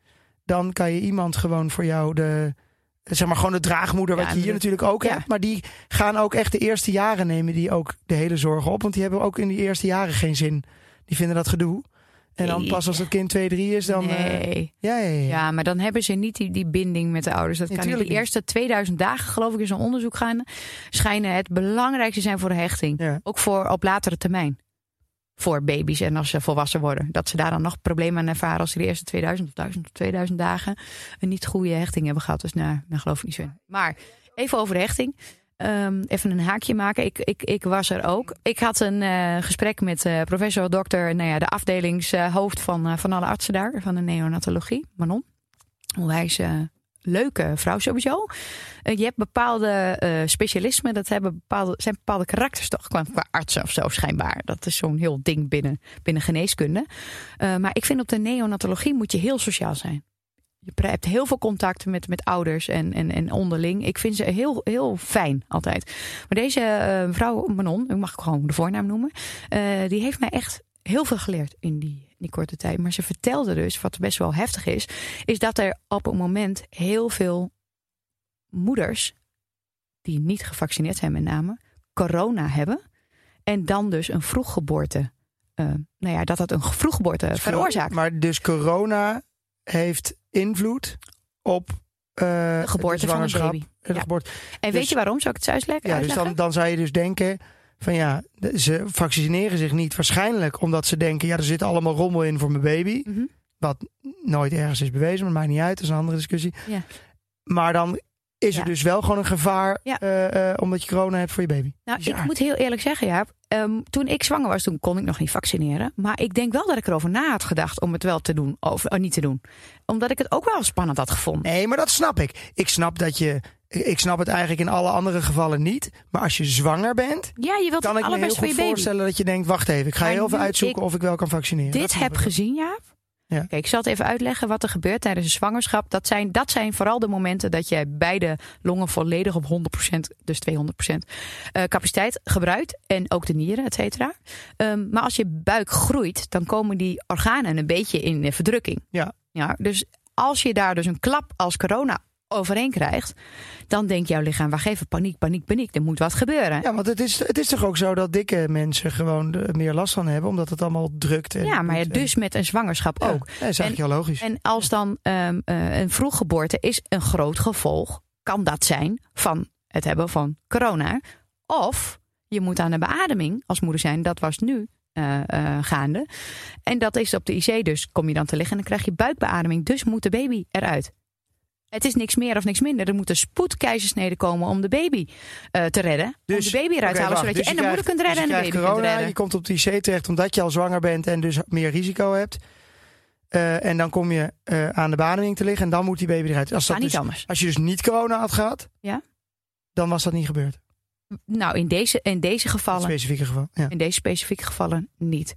dan kan je iemand gewoon voor jou de, zeg maar gewoon de draagmoeder, Ja, wat je hier natuurlijk ook ja. hebt. Maar die gaan ook echt de eerste jaren nemen die ook de hele zorgen op, want die hebben ook in die eerste jaren geen zin. Die vinden dat gedoe. En dan pas als het kind 2, 3 is, dan... eh, Nee. ja, ja, ja. Ja, maar dan hebben ze niet die, die binding met de ouders. Dat kan niet. niet. eerste 2000 dagen, geloof ik, is een onderzoek gaan. Schijnen het belangrijkste zijn voor de hechting. Ook voor op latere termijn. Voor baby's en als ze volwassen worden. Dat ze daar dan nog problemen aan ervaren als ze de eerste 2000 of 1000 of 2000 dagen een niet goede hechting hebben gehad. Dus nou, dan geloof ik niet zo in. Maar even over de hechting. Ehm, even een haakje maken. Ik, ik, ik was er ook. Ik had een eh, gesprek met eh, professor, dokter, nou ja, de afdelingshoofd van, eh, van alle artsen daar, van de neonatologie, Manon. Onwijs eh, leuke vrouw sowieso. Je hebt bepaalde eh, specialismen, dat hebben bepaalde, zijn bepaalde karakters toch, qua, artsen of zo schijnbaar. Dat is zo'n heel ding binnen, binnen geneeskunde. Maar ik vind op de neonatologie moet je heel sociaal zijn. Je hebt heel veel contact met, met ouders en, en, en onderling. Ik vind ze heel, heel fijn altijd. Maar deze eh, mevrouw Manon, ik mag gewoon de voornaam noemen, eh, die heeft mij echt heel veel geleerd in die, in die korte tijd. Maar ze vertelde dus, wat best wel heftig is, is dat er op een moment heel veel moeders, die niet gevaccineerd zijn met name, corona hebben. En dan dus een vroeggeboorte, eh nou ja, dat dat een vroeggeboorte veroorzaakt. Maar dus corona heeft invloed op eh, De geboorte zwangerschap, baby. de Ja. geboorte. En Dus- weet je waarom? Zou ik het zo uitleggen? Ja, dus dan, dan zou je dus denken van ja, ze vaccineren zich niet waarschijnlijk omdat ze denken ja, er zit allemaal rommel in voor mijn baby. Mhm. Wat nooit ergens is bewezen, maar maakt niet uit, dat is een andere discussie. Ja. Maar dan is er Ja. dus wel gewoon een gevaar Ja. eh, eh, omdat je corona hebt voor je baby. Nou, ik moet heel eerlijk zeggen, Jaap. ehm, toen ik zwanger was, toen kon ik nog niet vaccineren. Maar ik denk wel dat ik erover na had gedacht om het wel te doen of eh, niet te doen. Omdat ik het ook wel spannend had gevonden. Nee, maar dat snap ik. Ik snap dat je. Ik snap het eigenlijk in alle andere gevallen niet. Maar als je zwanger bent, Ja, je wilt kan het ik me heel goed voorstellen dat je denkt: wacht even, ik ga Maar heel even uitzoeken of ik wel kan vaccineren. Dit heb ik gezien, Jaap. Ja. Kijk, ik zal het even uitleggen wat er gebeurt tijdens een zwangerschap. Dat zijn, dat zijn vooral de momenten dat jij beide longen volledig op 100%, dus 200% eh, capaciteit gebruikt. En ook de nieren, et cetera. Ehm, maar als je buik groeit, dan komen die organen een beetje in verdrukking. Ja. ja. Dus als je daar dus een klap als corona overheen krijgt, dan denkt jouw lichaam, wacht even, paniek, paniek, paniek. Er moet wat gebeuren. Ja, want het is, het is toch ook zo dat dikke mensen gewoon er meer last van hebben, omdat het allemaal drukt. En Ja, maar ja, doet en- dus met een zwangerschap Ja, ook. dat is eigenlijk heel logisch. En als dan ehm, eh, een vroeggeboorte is een groot gevolg, kan dat zijn van het hebben van corona. Of je moet aan de beademing als moeder zijn. Dat was nu eh, eh, gaande. En dat is op de IC dus. Kom je dan te liggen en dan krijg je buikbeademing. Dus moet de baby eruit. Het is niks meer of niks minder. Er moet een spoedkeizersnede komen om de baby eh, te redden. om de baby eruit te halen, zodat je Dus en de krijgt- moeder kunt redden dus en je de baby krijgt kunt corona, redden. Je komt op de IC terecht omdat je al zwanger bent en dus meer risico hebt. Eh, en dan kom je eh, aan de beademing te liggen en dan moet die baby eruit. Als, dat niet dus, anders. als je dus niet corona had gehad, Ja. dan was dat niet gebeurd. Nou, in deze, in deze gevallen specifieke geval. Ja. In deze specifieke gevallen niet.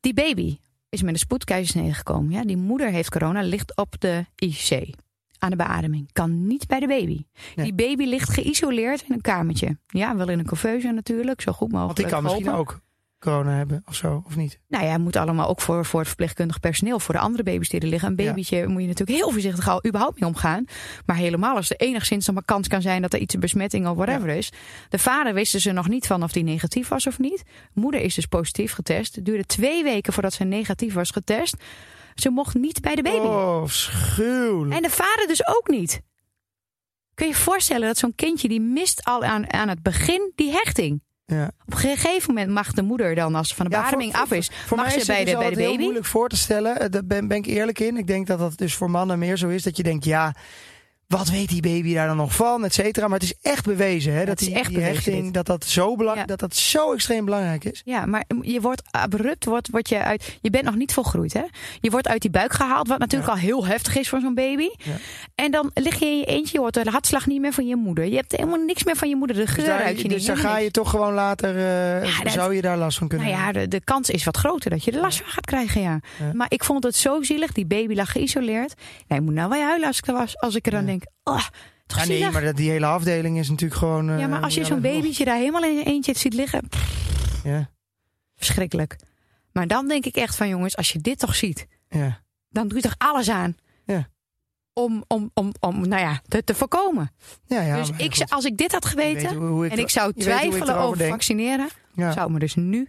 Die baby is met een spoedkeizersnede gekomen. Ja? Die moeder heeft corona, ligt op de IC. Aan de beademing. Kan niet bij de baby. Nee. Die baby ligt geïsoleerd in een kamertje. Ja, wel in een couveuse natuurlijk. Zo goed mogelijk. Want die kan misschien ook corona hebben of zo, of niet? Nou ja, moet allemaal ook voor, voor het verpleegkundig personeel. Voor de andere baby's die er liggen. Een Ja. babytje moet je natuurlijk heel voorzichtig al überhaupt mee omgaan. Maar helemaal als er enigszins nog maar kans kan zijn dat er iets een besmetting of whatever is. De vader wisten ze nog niet van of die negatief was of niet. Moeder is dus positief getest. Het duurde twee weken voordat ze negatief was getest. Ze mocht niet bij de baby. Oh, schuwelijk. En de vader dus ook niet. Kun je je voorstellen dat zo'n kindje die mist al aan, aan het begin die hechting. Ja. Op een gegeven moment mag de moeder dan, als ze van de Ja, voor- af is, Voor mag mij ze bij het de, dus bij de altijd heel baby. moeilijk voor te stellen. Eh, Daar ben, ben ik eerlijk in. Ik denk dat dat dus voor mannen meer zo is. Dat je denkt, ja, wat weet die baby daar dan nog van, et cetera. Maar het is echt bewezen, hè, dat is die, echt die bewezen, hechting, dit. dat dat zo belang, Ja. dat dat zo extreem belangrijk is. Ja, maar je wordt abrupt, wordt, wordt je uit. Je bent nog niet volgroeid, hè? Je wordt uit die buik gehaald, wat natuurlijk al heel heftig is voor zo'n baby. Ja. En dan lig je in je eentje, je hoort de hartslag niet meer van je moeder. Je hebt helemaal niks meer van je moeder. De geur Dus daar, ruik je niet. dus helemaal ga je toch gewoon later, eh, dat- zou je daar last van kunnen Nou ja, de, de kans is wat groter dat je er last van gaat krijgen, ja. Maar ik vond het zo zielig. Die baby lag geïsoleerd. Ik moet nou wel huilen als ik er was. Als ik er dan Ja. Denk, oh, toch Ja, nee, maar dat, die hele afdeling is natuurlijk gewoon... eh, ja, maar als je zo'n babytje daar helemaal in je eentje ziet liggen, pff, Ja, verschrikkelijk. Maar dan denk ik echt van, jongens, als je dit toch ziet, ja. dan doe je toch alles aan. Ja. Om, om, om, om, nou ja, te, te voorkomen. ja, ja dus ik, goed. als ik dit had geweten hoe- en ik zou ik twijfelen over denk. vaccineren, zou ik me dus nu,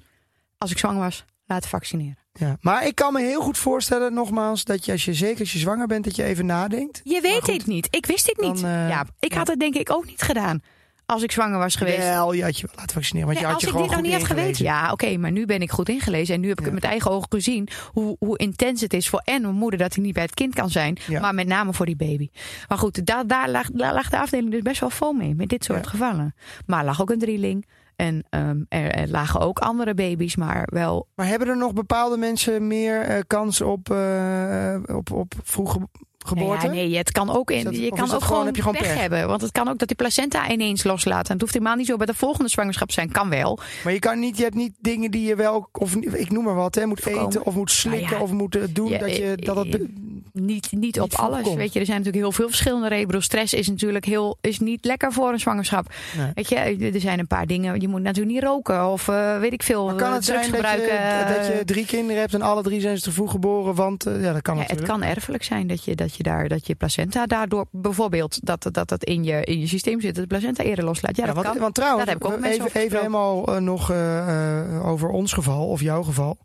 als ik zwanger was, laten vaccineren. Ja, maar ik kan me heel goed voorstellen, nogmaals, dat je als je zeker als je zwanger bent, dat je even nadenkt. Je weet goed, dit niet. Ik wist dit dan, niet. eh, ja, ik had het denk ik ook niet gedaan als ik zwanger was geweest. Wel, je had je laten vaccineren, want Nee, je had als je ik dit nog niet had geweten. Ja, oké, maar nu ben ik goed ingelezen. En nu heb ik Ja. het met eigen ogen gezien hoe, hoe intens het is voor en mijn moeder dat hij niet bij het kind kan zijn. Ja. Maar met name voor die baby. Maar goed, daar, daar, lag, daar lag de afdeling dus best wel vol mee. Met dit soort Ja. gevallen. Maar er lag ook een drieling. En ehm, er, er lagen ook andere baby's, maar wel. Maar hebben er nog bepaalde mensen meer eh, kans op, eh, op, op vroege geboorte? Nee, ja, nee, het kan ook in. Dat- je kan ook gewoon- gewoon, heb je gewoon pech, pech? hebben. Want het kan ook dat die placenta ineens loslaat. En het hoeft helemaal niet zo bij de volgende zwangerschap zijn. Kan wel. Maar je kan niet, je hebt niet dingen die je wel, of ik noem maar wat, hè, moet Voorkomen. eten of moet slikken Nou ja. of moet eh, doen Ja, dat je eh, dat het. eh, niet, niet op alles. Weet je, er zijn natuurlijk heel veel verschillende redenen. Stress is natuurlijk heel, is niet lekker voor een zwangerschap. Nee. Weet je, er zijn een paar dingen. Je moet natuurlijk niet roken of eh, weet ik veel. Maar kan eh, het zijn drugs dat je, gebruiken. dat je drie kinderen hebt en alle drie zijn ze te vroeg geboren? Want eh, ja, dat kan Ja, het natuurlijk. kan erfelijk zijn dat je, dat je daar dat je placenta daardoor bijvoorbeeld dat dat, dat in, je, in je systeem zit, dat de placenta eerder loslaat. Ja, Ja, dat want, kan. want trouwens, Daar heb ik ook even, even helemaal eh, nog eh, eh, over ons geval of jouw geval.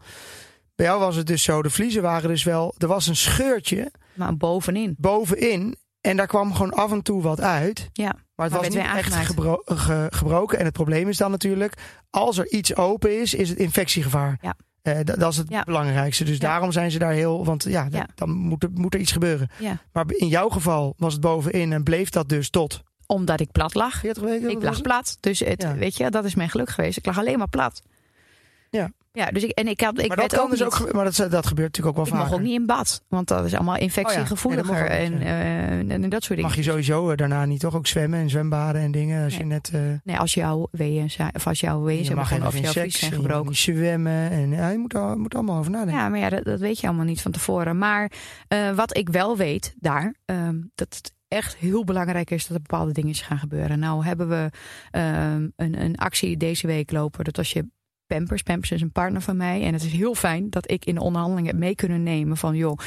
Bij jou was het dus zo, de vliezen waren dus wel, er was een scheurtje Maar bovenin. bovenin en daar kwam gewoon af en toe wat uit. Ja. Maar het Maar was niet weer echt aangemaakt. gebro- ge- gebroken. En het probleem is dan natuurlijk, als er iets open is, is het infectiegevaar. Ja. Eh, dat, dat is het Ja. belangrijkste. Dus Ja. daarom zijn ze daar heel, want ja, dan moet er, moet er iets gebeuren. Maar in jouw geval was het bovenin en bleef dat dus tot Omdat ik plat lag. 40 weken? Ik lag plat. Dus het, weet je, dat is mijn geluk geweest. Ik lag alleen maar plat. Ja. Ja, dus ik, en ik, had, ik maar dat, werd kan ook dus ook, maar dat, dat gebeurt natuurlijk ook ik wel mag vaker. ook niet in bad. Want dat is allemaal infectiegevoeliger. Oh ja. Dat mag en, eh, en dat soort dingen. Mag je sowieso eh, daarna niet toch ook zwemmen en zwembaden en dingen als Nee. je net... eh, Nee, als jouw weeën zijn, of als jouw weeën je zijn mag begonnen, of jouw seks zijn en je mag gebroken. zwemmen en ja, je moet er moet allemaal over nadenken. Ja, maar ja, dat, dat weet je allemaal niet van tevoren. Maar eh, wat ik wel weet daar, ehm, dat het echt heel belangrijk is dat er bepaalde dingen gaan gebeuren. Nou hebben we ehm, een, een actie deze week lopen. Dat als je Pampers, Pampers is een partner van mij. En het is heel fijn dat ik in de onderhandelingen heb mee kunnen nemen van... joh,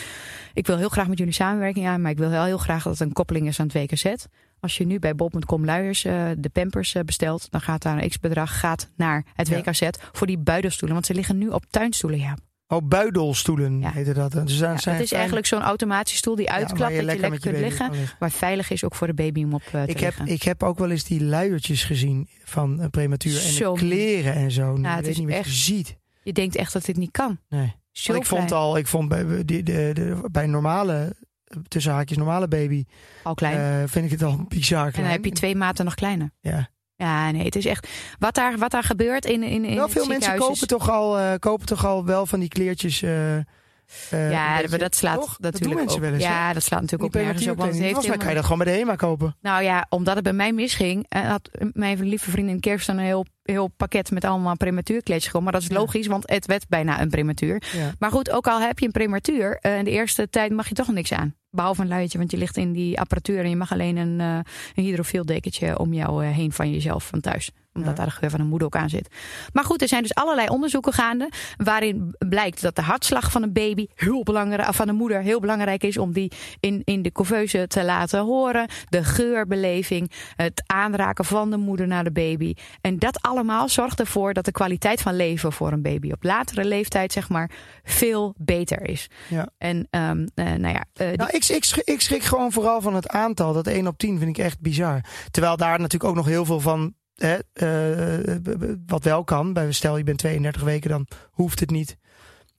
ik wil heel graag met jullie samenwerking aan... maar ik wil wel heel graag dat het een koppeling is aan het WKZ. Als je nu bij bol.com luiers eh, de Pampers eh, bestelt... dan gaat daar een x-bedrag gaat naar het Ja. WKZ voor die buidelstoelen. Want ze liggen nu op tuinstoelen, ja. Oh, buidelstoelen Ja. heette dat. Dus Ja, het is fijn- eigenlijk zo'n automatische stoel die Ja, uitklapt, dat je lekker kunt liggen. liggen. Maar veilig is ook voor de baby om op eh, te Ik heb, ik heb ook wel eens die luiertjes gezien van een prematuur en Zo. de kleren en zo. Nou, het is niet echt je ziet. Je denkt echt dat dit niet kan. Nee. Zo ik vond al, ik vond bij, de, de, de, bij normale, tussen haakjes normale baby, al klein. eh, vind ik het al bizar en klein. dan heb je twee maten nog kleiner. Ja. Ja, nee, het is echt... Wat daar, wat daar gebeurt in, in, in Wel het veel mensen kopen toch, al, eh, kopen toch al wel van die kleertjes. eh, eh, Ja, beetje- maar dat slaat toch? Dat doen natuurlijk mensen ook. wel eens, hè? ja, dat slaat natuurlijk ook nergens op. Want het heeft kan je dat gewoon bij de HEMA kopen. Nou ja, omdat het bij mij misging, eh, had mijn lieve vriendin Kirsten een heel, heel pakket met allemaal prematuurkleedjes gewoon. Maar dat is logisch, want het werd bijna een prematuur. Ja. Maar goed, ook al heb je een prematuur, eh, in de eerste tijd mag je toch niks aan. Behalve een luiertje, want je ligt in die apparatuur en je mag alleen een, een hydrofiel dekentje om jou heen van jezelf van thuis. Omdat Ja. daar de geur van de moeder ook aan zit. Maar goed, er zijn dus allerlei onderzoeken gaande. Waarin blijkt dat de hartslag van een baby heel belangrijk, van de moeder heel belangrijk is om die in, in de couveuse te laten horen. De geurbeleving, het aanraken van de moeder naar de baby. En dat allemaal zorgt ervoor dat de kwaliteit van leven voor een baby op latere leeftijd, zeg maar, veel beter is. Ja. En um, uh, nou ja. Uh, Nou, ik, ik, schrik, ik schrik gewoon vooral van het aantal. Dat 1 op 10 vind ik echt bizar. Terwijl daar natuurlijk ook nog heel veel van. Hè, uh, wat wel kan. Bij, stel je bent 32 weken, dan hoeft het niet.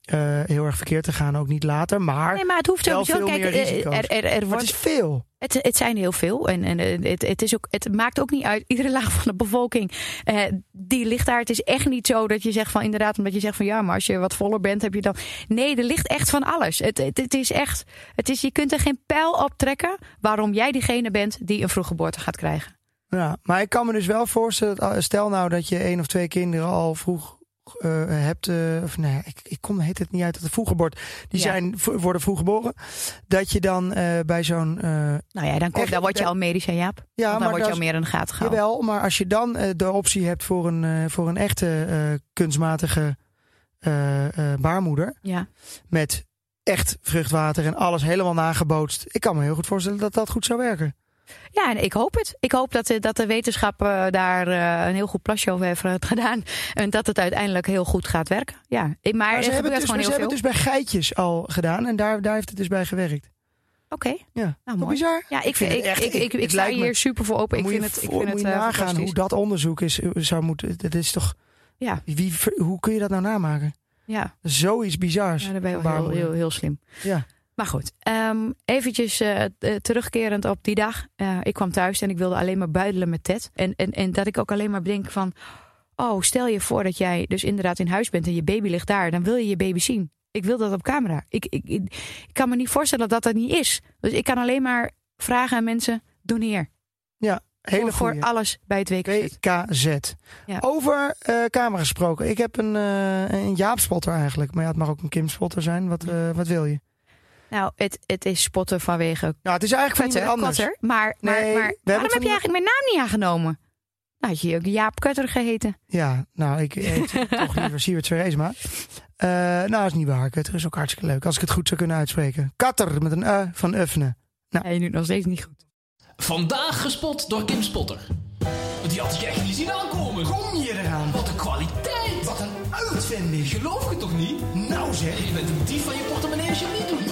eh, heel erg verkeerd te gaan, ook niet later. Maar, Nee, maar het hoeft wel sowieso. veel Kijk, meer eh, er, er, er maar het wordt is veel. Het, het zijn heel veel. En, en eh, het, het, is ook, het maakt ook niet uit. Iedere laag van de bevolking. eh, die ligt daar. Het is echt niet zo dat je zegt van inderdaad, omdat je zegt van ja, maar als je wat voller bent, heb je dan. Nee, er ligt echt van alles. Het, het, het is echt. Het is, je kunt er geen pijl op trekken waarom jij diegene bent die een vroeggeboorte gaat krijgen. Ja, maar ik kan me dus wel voorstellen, dat, stel nou dat je één of twee kinderen al vroeg eh, hebt, eh, of nee, ik, ik kom heet het niet uit dat het vroeggeboorte, die Ja. zijn, worden vroeg geboren, dat je dan eh, bij zo'n, Nou ja, dan, kom, dan word je al medisch, hè, Jaap. ja, dan maar word je al meer in de gaten gehouden. Jawel, maar als je dan de optie hebt voor een, voor een echte kunstmatige baarmoeder. Ja. Met echt vruchtwater en alles helemaal nagebootst. Ik kan me heel goed voorstellen dat dat goed zou werken. Ja, en ik hoop het. Ik hoop dat de, dat de wetenschap eh, daar eh, een heel goed plasje over heeft gedaan. En dat het uiteindelijk heel goed gaat werken. Ja, maar, Maar ze hebben gebeurt het dus, gewoon ze hebben het dus bij geitjes al gedaan. En daar, daar heeft het dus bij gewerkt. Oké, Ja, nou mooi. bizar? Ja, ik, vind ik, echt- ik, ik, sta hier super voor open. Ik vind het, ik vind het eh, nagaan hoe dat onderzoek is, zou moeten. Dat is toch. Ja, Wie, hoe kun je dat nou namaken? ja. Zoiets bizars. ja, daar ben je heel, heel, heel slim. Ja. Maar goed, ehm, eventjes eh, eh, terugkerend op die dag. Eh, ik kwam thuis en ik wilde alleen maar buidelen met Ted. En, en, en dat ik ook alleen maar denk van... Oh, stel je voor dat jij dus inderdaad in huis bent en je baby ligt daar. Dan wil je je baby zien. Ik wil dat op camera. Ik, ik, ik, ik kan me niet voorstellen dat dat niet is. Dus ik kan alleen maar vragen aan mensen, doneer. Hele voor, alles bij het. WKZ. Ja. Over camera gesproken. Ik heb een, eh een Jaap spotter eigenlijk. Maar ja, het mag ook een Kim spotter zijn. Wat, wat wil je? Nou, het, het is spotten vanwege Nou, het is eigenlijk Kutter, iemand anders. Kutter. Maar, maar, Nee, maar waarom heb je eigenlijk mijn naam niet aangenomen? Nou, had je ook Jaap Kutter geheten. Ja, nou, ik heet toch liever Siewert Seresma. Eh nou, is niet waar. Kutter is ook hartstikke leuk. Als ik het goed zou kunnen uitspreken. Katter met een E van Uffne. Ja, je nu nog steeds niet goed. Vandaag gespot door Kim Spotter. Die had ik echt niet zien aankomen. Kom je eraan? Wat een kwaliteit. Wat een uitvinding. Geloof je toch niet? Nou zeg, Je bent een dief van je portemonnee als je het niet doet.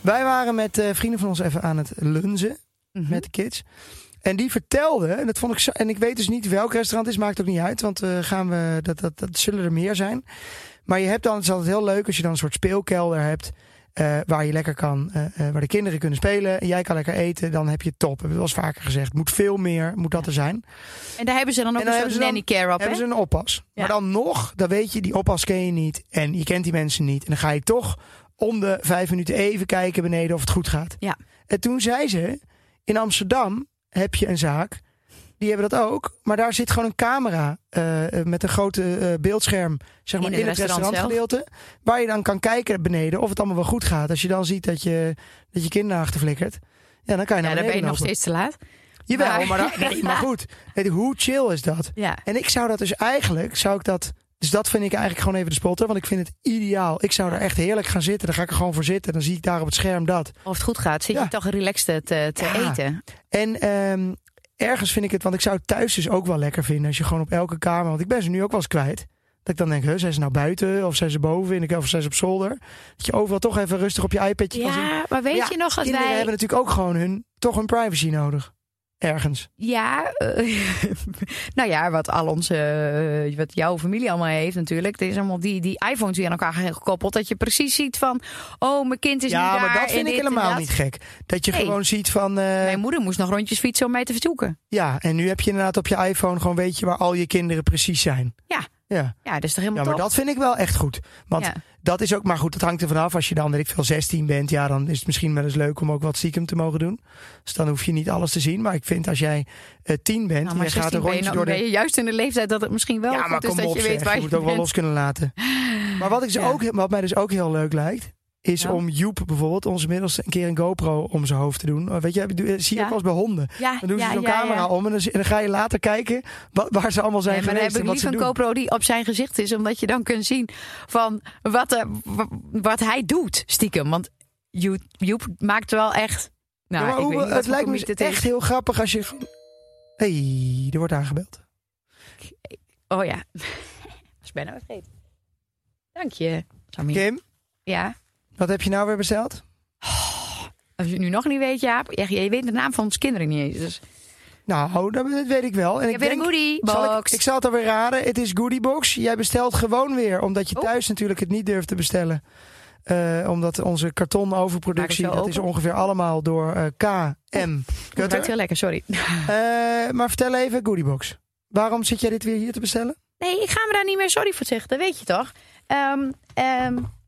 Wij waren met eh, vrienden van ons even aan het lunzen. Mhm. met de kids. En die vertelde, en dat vond ik zo, en ik weet dus niet welk restaurant het is, maakt ook niet uit, want eh, gaan we, dat, dat, dat zullen er meer zijn. Maar je hebt dan, het is altijd heel leuk als je dan een soort speelkelder hebt, eh, waar je lekker kan, eh, eh, waar de kinderen kunnen spelen, en jij kan lekker eten, dan heb je top. Heb ik wel eens vaker gezegd. Moet veel meer, moet dat er zijn. En daar hebben ze dan ook dan een hebben soort nanny care op, hebben ze een oppas. Ja. Maar dan nog, dan weet je, die oppas ken je niet en je kent die mensen niet. En dan ga je toch om de vijf minuten even kijken beneden of het goed gaat. Ja. En toen zei ze, in Amsterdam heb je een zaak. Die hebben dat ook. Maar daar zit gewoon een camera eh, eh, met een grote eh, beeldscherm zeg maar, In in het het, restaurant restaurantgedeelte. Waar je dan kan kijken beneden of het allemaal wel goed gaat. Als je dan ziet dat je, dat je kinderen achterflikkert. Ja, dan kan je Ja, naar dan ben je nog steeds te laat. Jawel, maar- maar, nee, maar goed. Weet je, hoe chill is dat? Ja. En ik zou dat dus eigenlijk, zou ik dat. Dus dat vind ik eigenlijk gewoon even de spotter. Want ik vind het ideaal. Ik zou daar echt heerlijk gaan zitten. Dan ga ik er gewoon voor zitten. Dan zie ik daar op het scherm dat. Of het goed gaat, zit Ja. je toch relaxed te, te Ja. eten. En ehm, ergens vind ik het, want ik zou het thuis dus ook wel lekker vinden. Als je gewoon op elke kamer, want ik ben ze nu ook wel eens kwijt. Dat ik dan denk, huh, zijn ze nou buiten? Of zijn ze boven? In de- Of zijn ze op zolder? Dat je overal toch even rustig op je iPadje kan zien. Ja, maar weet Ja, je nog dat Kinderen wij... hebben natuurlijk ook gewoon hun, toch hun privacy nodig. Ergens. Ja, eh, nou ja, wat al onze, eh, wat jouw familie allemaal heeft natuurlijk. Het is allemaal die, die iPhones die aan elkaar gekoppeld. Dat je precies ziet van, oh, mijn kind is nu ja, daar. maar dat vind ik helemaal dat. niet gek. Dat je Nee. gewoon ziet van... eh, Mijn moeder moest nog rondjes fietsen om mij te verzoeken. Ja, en nu heb je inderdaad op je iPhone gewoon weet je waar al je kinderen precies zijn. Ja. Ja, Ja, dat is toch helemaal ja maar top? dat vind ik wel echt goed. Want Ja. dat is ook, maar goed, dat hangt er vanaf. Als je dan, weet ik veel, 16 bent, ja, dan is het misschien wel eens leuk om ook wat stiekem te mogen doen. Dus dan hoef je niet alles te zien. Maar ik vind als jij eh 10 bent, Nou, en je gaat 16 een ben je, rondje door ben je juist in de leeftijd dat het misschien wel Ja, goed maar is kom dat op je zeg, weet waar je je, moet ook wel los kunnen laten. Maar wat, ik dus Ja. ook, wat mij dus ook heel leuk lijkt, is om Joep bijvoorbeeld, onze middelste, een keer een GoPro om zijn hoofd te doen. Oh, Weet je, zie je Ja. ook wel eens bij honden. Ja, Dan doen ze zo'n camera om en dan, en ga je later kijken wat, waar ze allemaal zijn Nee, maar dan geweest heb ik en liever een. GoPro die op zijn gezicht is. Omdat je dan kunt zien van wat, eh, wa- wat hij doet stiekem. Want Joep, Joep maakt wel echt... Nou, maar ik hoe- weet niet het lijkt me dit echt is. heel grappig als je... hey, er wordt aangebeld. Oh ja. Was bijna vergeten. Dank je, Sammy. Kim, Ja. Wat heb je nou weer besteld? Als je het nu nog niet weet, Jaap. Ja, je weet de naam van onze kinderen niet eens. Dus Nou, dat, weet ik wel. En Ik heb weer een ik, box. ik zal het alweer raden. Het is Goodiebox. Jij bestelt gewoon weer, omdat je Oh. thuis natuurlijk het niet durft te bestellen. Eh, omdat onze karton overproductie, dat is ongeveer allemaal door eh, KM. Dat ruikt heel lekker, sorry. Eh, maar vertel even, Goodiebox. Waarom zit jij dit weer hier te bestellen? Nee, ik ga me daar niet meer sorry voor zeggen. Dat weet je toch? Ehm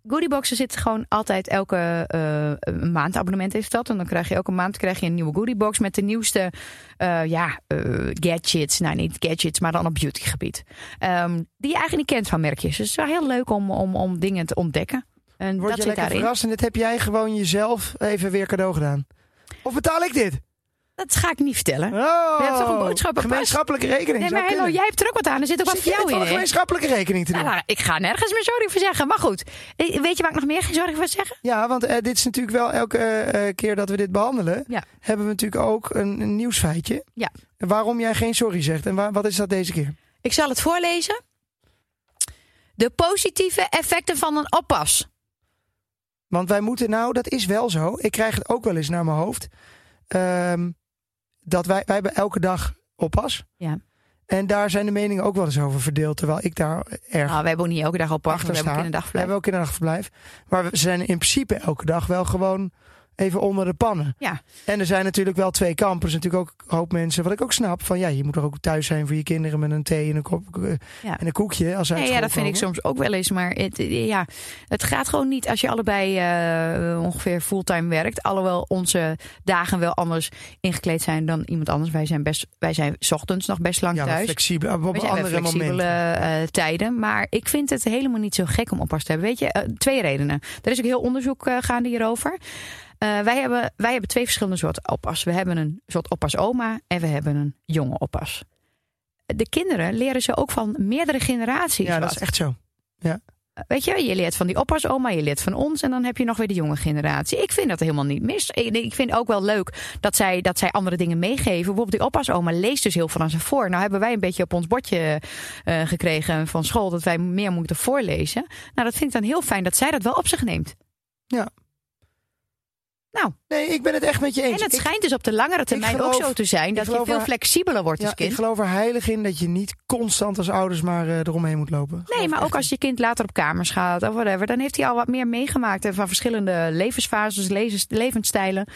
Goodieboxen zitten gewoon altijd elke eh, een maandabonnement heeft dat. En dan krijg je elke maand krijg je een nieuwe goodiebox met de nieuwste eh, ja, eh, gadgets. Nou, niet gadgets, maar dan op beautygebied. Ehm die je eigenlijk niet kent van merkjes. Dus het is wel heel leuk om, om, om dingen te ontdekken. En Word dat je zit lekker daarin. verrast en dit heb jij gewoon jezelf even weer cadeau gedaan? Of betaal ik dit? Dat ga ik niet vertellen. Oh, hebt toch een boodschappenpas? Gemeenschappelijke rekening. Nee, maar kunnen. jij hebt er ook wat aan. Er zit ook wat voor jou in. gemeenschappelijke rekening te doen? Nou, ik ga nergens meer sorry voor zeggen. Maar goed, Eh, weet je waar ik nog meer geen sorry voor zeggen? Ja, want eh, dit is natuurlijk wel elke eh, keer dat we dit behandelen, Ja. hebben we natuurlijk ook een, een nieuwsfeitje. Ja. Waarom jij geen sorry zegt en wa- wat is dat deze keer? Ik zal het voorlezen. De positieve effecten van een oppas. Want wij moeten nou, dat is wel zo. Ik krijg het ook wel eens naar mijn hoofd. ehm, dat wij, wij hebben elke dag oppas. Ja. En daar zijn de meningen ook wel eens over verdeeld. Terwijl ik daar erg Nou, we hebben ook niet elke dag oppas. achter We hebben ook in We hebben ook in een nachtverblijf. Maar we zijn in principe elke dag wel gewoon even onder de pannen. Ja. En er zijn natuurlijk wel twee kampen. Er zijn natuurlijk ook een hoop mensen, wat ik ook snap, van ja, je moet toch ook thuis zijn voor je kinderen met een thee en een, kop, eh, Ja. en een koekje. Als Nee, ja, dat vind ik soms ook wel eens. Maar het, eh, ja, het gaat gewoon niet als je allebei eh, ongeveer fulltime werkt. Alhoewel onze dagen wel anders ingekleed zijn dan iemand anders. Wij zijn, best, wij zijn 's ochtends nog best lang Ja, thuis. flexibel. Op We zijn bij andere flexibele momenten. tijden. Maar ik vind het helemaal niet zo gek om oppas te hebben. Weet je, twee redenen. Er is ook heel onderzoek gaande hierover. Eh, wij, hebben, wij hebben twee verschillende soorten oppas. We hebben een soort oppas oma en we hebben een jonge oppas. De kinderen leren ze ook van meerdere generaties. Ja, dat is echt zo. Weet je, je leert van die oppas oma, je leert van ons en dan heb je nog weer de jonge generatie. Ik vind dat helemaal niet mis. Ik, vind ook wel leuk dat zij, dat zij andere dingen meegeven. Bijvoorbeeld die oppas oma leest dus heel veel aan ze voor. Nou hebben wij een beetje op ons bordje eh, gekregen van school dat wij meer moeten voorlezen. Nou, dat vind ik dan heel fijn dat zij dat wel op zich neemt. Ja. Nou, Nee, ik ben het echt met je eens. en het Ik- schijnt dus op de langere termijn geloof- ook zo te zijn dat je veel er- flexibeler wordt ja, als kind. ik geloof er heilig in dat je niet constant als ouders maar eh, eromheen moet lopen. Geloof Nee, maar ook als je kind later op kamers gaat of whatever, dan heeft hij al wat meer meegemaakt en van verschillende levensfases, levensstijlen.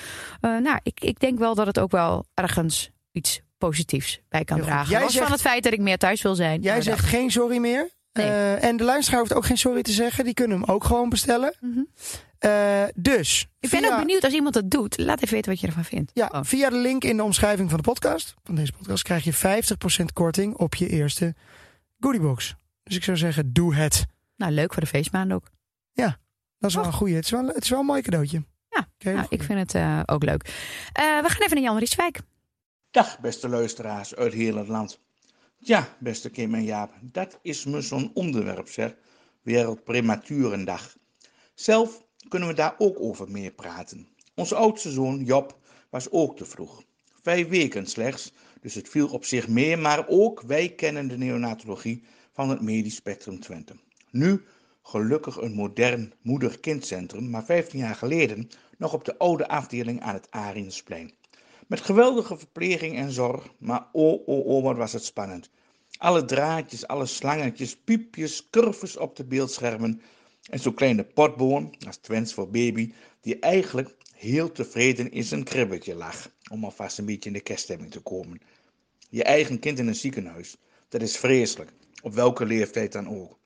Eh, nou, ik, ik denk wel dat het ook wel ergens iets positiefs bij kan dragen. Jij Los zegt- van het feit dat ik meer thuis wil zijn. Jij Nou, zegt geen sorry meer. Nee. Eh, en de luisteraar hoeft ook geen sorry te zeggen. Die kunnen hem ook gewoon bestellen. Mhm. Eh, dus. Ik ben via- ook benieuwd als iemand dat doet. Laat even weten wat je ervan vindt. Ja, Oh. via de link in de omschrijving van de podcast. Van deze podcast krijg je 50% korting op je eerste goodiebox. Dus ik zou zeggen, doe het. Nou, leuk voor de feestmaand ook. Dat is wel een goeie. Het is wel, het is wel een mooi cadeautje. Ja, nou, ik vind het eh, ook leuk. Eh, we gaan even naar Jan Rietswijk. Dag beste luisteraars uit heel het land. Ja, beste Kim en Jaap, dat is me zo'n onderwerp zeg. Wereldprematurendag. Zelf kunnen we daar ook over meer praten. Onze oudste zoon Job was ook te vroeg. Vijf weken slechts, dus het viel op zich mee, maar ook wij kennen de neonatologie van het Medisch Spectrum Twente. Nu gelukkig een modern moeder-kindcentrum, maar 15 jaar geleden nog op de oude afdeling aan het Ariensplein. Met geweldige verpleging en zorg, maar oh, oh, oh, wat was het spannend. Alle draadjes, alle slangetjes, piepjes, curves op de beeldschermen. En zo'n kleine potboon, als Twents voor baby, die eigenlijk heel tevreden in zijn kribbetje lag. Om alvast een beetje in de kerststemming te komen. Je eigen kind in een ziekenhuis, dat is vreselijk. Op welke leeftijd dan ook.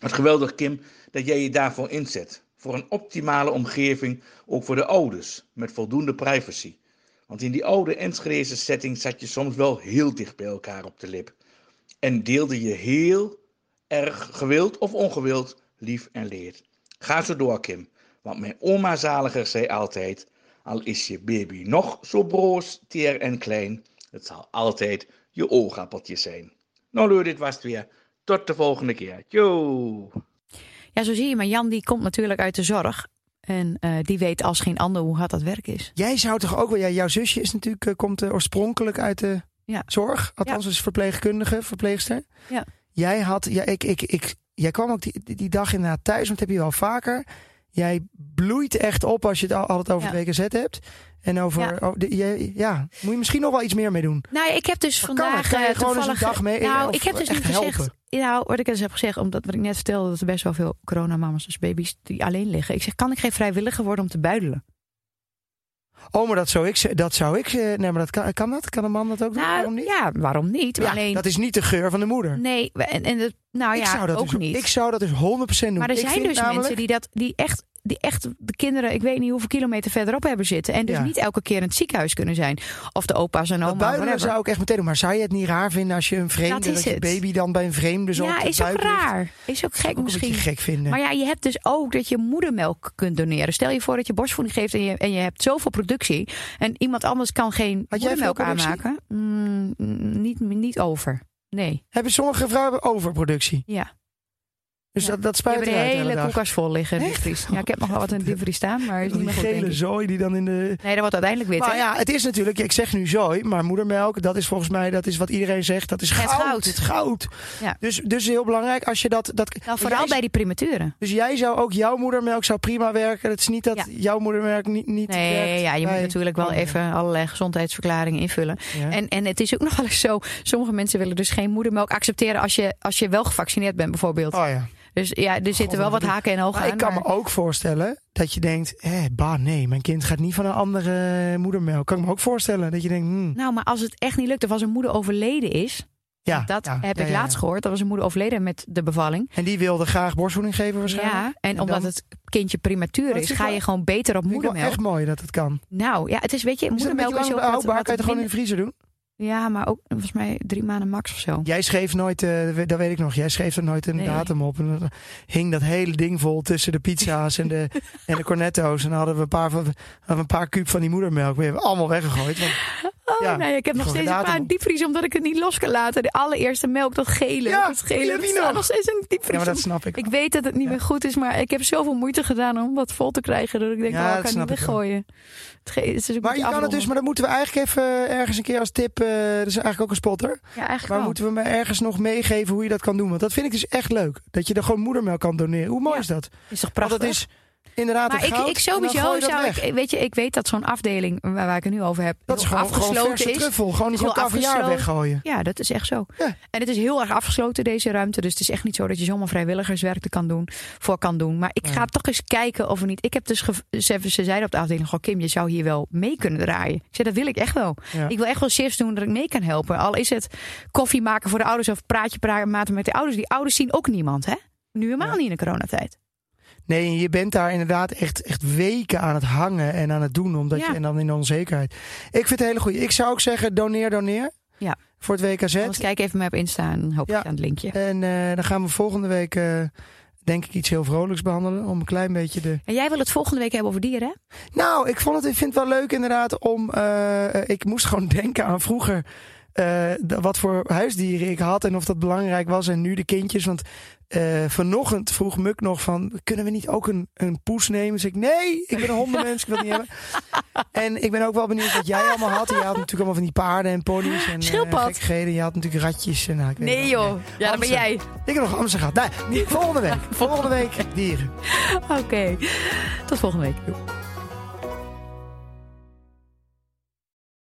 Wat geweldig, Kim, dat jij je daarvoor inzet. Voor een optimale omgeving, ook voor de ouders, met voldoende privacy. Want in die oude Enschedeze setting zat je soms wel heel dicht bij elkaar op de lip. En deelde je heel erg gewild of ongewild lief en leed. Ga zo door, Kim. Want mijn oma zaliger zei altijd: al is je baby nog zo broos, teer en klein, het zal altijd je oogappeltje zijn. Nou, Leur, dit was het weer. Tot de volgende keer. Yo! Ja, zo zie je. Maar Jan die komt natuurlijk uit de zorg. En eh, die weet als geen ander hoe hard dat werk is. Jij zou toch ook wel... Ja, jouw zusje is natuurlijk, eh, komt eh, oorspronkelijk uit de Ja. zorg. Althans, is verpleegkundige, verpleegster. Ja. Jij had... Ja, ik, ik, ik, jij kwam ook die, die- die dag inderdaad thuis, want dat heb je wel vaker. Jij bloeit echt op als je het al- altijd over Ja. hebt. En over, Ja. oh, de- je- ja, moet je misschien nog wel iets meer mee doen. Nou, ik heb dus Maar vandaag? Kan eh, gewoon eens een dag mee- nou, of ik heb dus niet gezegd... helpen? Nou, wat ik dus heb gezegd, omdat wat ik net vertelde... dat er best wel veel coronamama's, dus baby's, die alleen liggen. Ik zeg, kan ik geen vrijwilliger worden om te buidelen? Oh, maar dat zou ik, dat zou ik, ze- nee, maar dat kan, kan dat? Kan een man dat ook doen? Nou, Waarom niet? ja, waarom niet? Ja, alleen, dat is niet de geur van de moeder. Nee, en, en dat, nou ik ja, zou dat ook dus, niet. Ik zou dat dus 100% doen. maar er Ik zijn dus namelijk- mensen die dat die echt, die echt de kinderen, ik weet niet hoeveel kilometer verderop hebben zitten. En dus Ja. niet elke keer in het ziekenhuis kunnen zijn. Of de opa's en oma's. buidelen zou ik echt meteen doen. Maar zou je het niet raar vinden als je een vreemde, Dat dat, is je het. baby dan bij een vreemde zo ja, is ook ligt? raar. Is ook gek ook misschien. een gek vinden. Maar ja, je hebt dus ook dat je moedermelk kunt doneren. Stel je voor dat je borstvoeding geeft en je, en je hebt zoveel productie. En iemand anders kan geen Had moedermelk aanmaken. Mm, niet, niet over. Nee, Hebben sommige vrouwen overproductie? ja. Dus Ja. dat, dat spuit hebt een eruit de hele koelkast vol liggen. Ja, ik heb nog wel wat in de diepvries staan, maar is niet Die meer goed, denk gele zooi die dan in de... Nee, dat wordt uiteindelijk wit, Maar hè? ja, het is natuurlijk, ik zeg nu zooi, maar moedermelk, dat is volgens mij, dat is wat iedereen zegt, dat is Het goud. goud. Het goud. Ja. Dus, dus heel belangrijk, als je dat... dat Nou, vooral jij- bij die prematuren. Dus jij zou ook, jouw moedermelk zou prima werken. Het is niet dat Ja. jouw moedermelk niet, niet Nee, werkt ja, je moet natuurlijk wel even allerlei gezondheidsverklaringen invullen. En, en het is ook nog wel eens zo, sommige mensen willen dus geen moedermelk accepteren als je, als je wel gevaccineerd bent bijvoorbeeld. Oh ja. Dus ja, er zitten wel wat haken en ogen aan. ik kan maar- me ook voorstellen dat je denkt, hé, bah, nee, mijn kind gaat niet van een andere moedermelk. Kan ik me ook voorstellen dat je denkt, hmm, Nou, maar als het echt niet lukt of als een moeder overleden is, ja. dat ja, heb ja, ik ja, laatst gehoord, dat was een moeder overleden met de bevalling. En die wilde graag borstvoeding geven waarschijnlijk. Ja, en En omdat dan- het kindje prematuur is, ga je gewoon beter op moedermelk. echt mooi dat het kan. Nou, ja, het is, weet je, Is moedermelk is lang ook houdbaar? Kan je het gewoon in de vriezer doen? Ja, maar ook volgens mij drie maanden max of zo. Jij schreef nooit, eh, dat weet ik nog, jij schreef er nooit een Nee. datum op. En dan hing dat hele ding vol tussen de pizza's en de, en de cornetto's. En dan hadden we een paar, van, een paar kuub van die moedermelk. We hebben allemaal weggegooid. Want, Oh Ja, nee, ik heb nog steeds een paar diepvries omdat ik het niet los kan laten. De allereerste melk, dat gele. Ja, dat gele, dat nog. nog steeds in de ja, diepvries. maar dat snap ik. Ik weet dat het niet Ja. meer goed is, maar ik heb zoveel moeite gedaan om dat vol te krijgen. Dat ik denk, Ja, oh, ik kan niet weggooien. Het, is Maar een je kan het dus, maar dat moeten we eigenlijk even eh, ergens een keer als tip. eh dat is eigenlijk ook een spotter. Ja, eigenlijk Maar wel. moeten we me ergens nog meegeven hoe je dat kan doen? Want dat vind ik dus echt leuk. Dat je er gewoon moedermelk kan doneren. Hoe mooi is dat? is toch Want prachtig? is inderdaad maar ik, sowieso zou ik, weet je, ik weet dat zo'n afdeling waar, waar ik het nu over heb, Dat is gewoon, gewoon afgesloten verse is. truffel. Gewoon, gewoon afgesloten. weggooien. Ja, dat is echt zo. Ja. En het is heel erg afgesloten, deze ruimte. Dus het is echt niet zo dat je zomaar vrijwilligerswerk er kan doen, voor kan doen. Maar ik ga Ja. toch eens kijken of er niet... Ik heb dus... Ze, ze zeiden op de afdeling, goh Kim, je zou hier wel mee kunnen draaien. Ik zei, dat wil ik echt wel. Ja. Ik wil echt wel shifts doen dat ik mee kan helpen. Al is het koffie maken voor de ouders of praatje praten met de ouders. Die ouders zien ook niemand, hè? Nu helemaal niet in de coronatijd. Nee, je bent daar inderdaad echt, echt weken aan het hangen en aan het doen. Omdat Ja. je, en dan in de onzekerheid. Ik vind het een hele goede. Ik zou ook zeggen, doneer, doneer. Ja. Voor het WKZ. Anders kijk even maar op Insta en hoop Ja. je aan het linkje. En eh, dan gaan we volgende week, eh, denk ik, iets heel vrolijks behandelen. Om een klein beetje de... En jij wil het volgende week hebben over dieren, hè? Nou, ik, vond het, ik vind het wel leuk inderdaad om... eh, ik moest gewoon denken aan vroeger... wat voor huisdieren ik had en of dat belangrijk was. En nu de kindjes. Want eh, vanochtend vroeg Muk nog van... Kunnen we niet ook een, een poes nemen? Dus ik, nee, ik ben een hondenmens. Ik wil het niet hebben. En ik ben ook wel benieuwd wat jij allemaal had. Je had natuurlijk allemaal van die paarden en ponies. En, Schildpad. gekkigheden. Je had natuurlijk ratjes. En, nou, ik weet Nee joh, ja dat ben jij. Ik heb nog Amsterdam gehad. Nee, volgende week. Volgende week dieren. Oké, tot volgende week.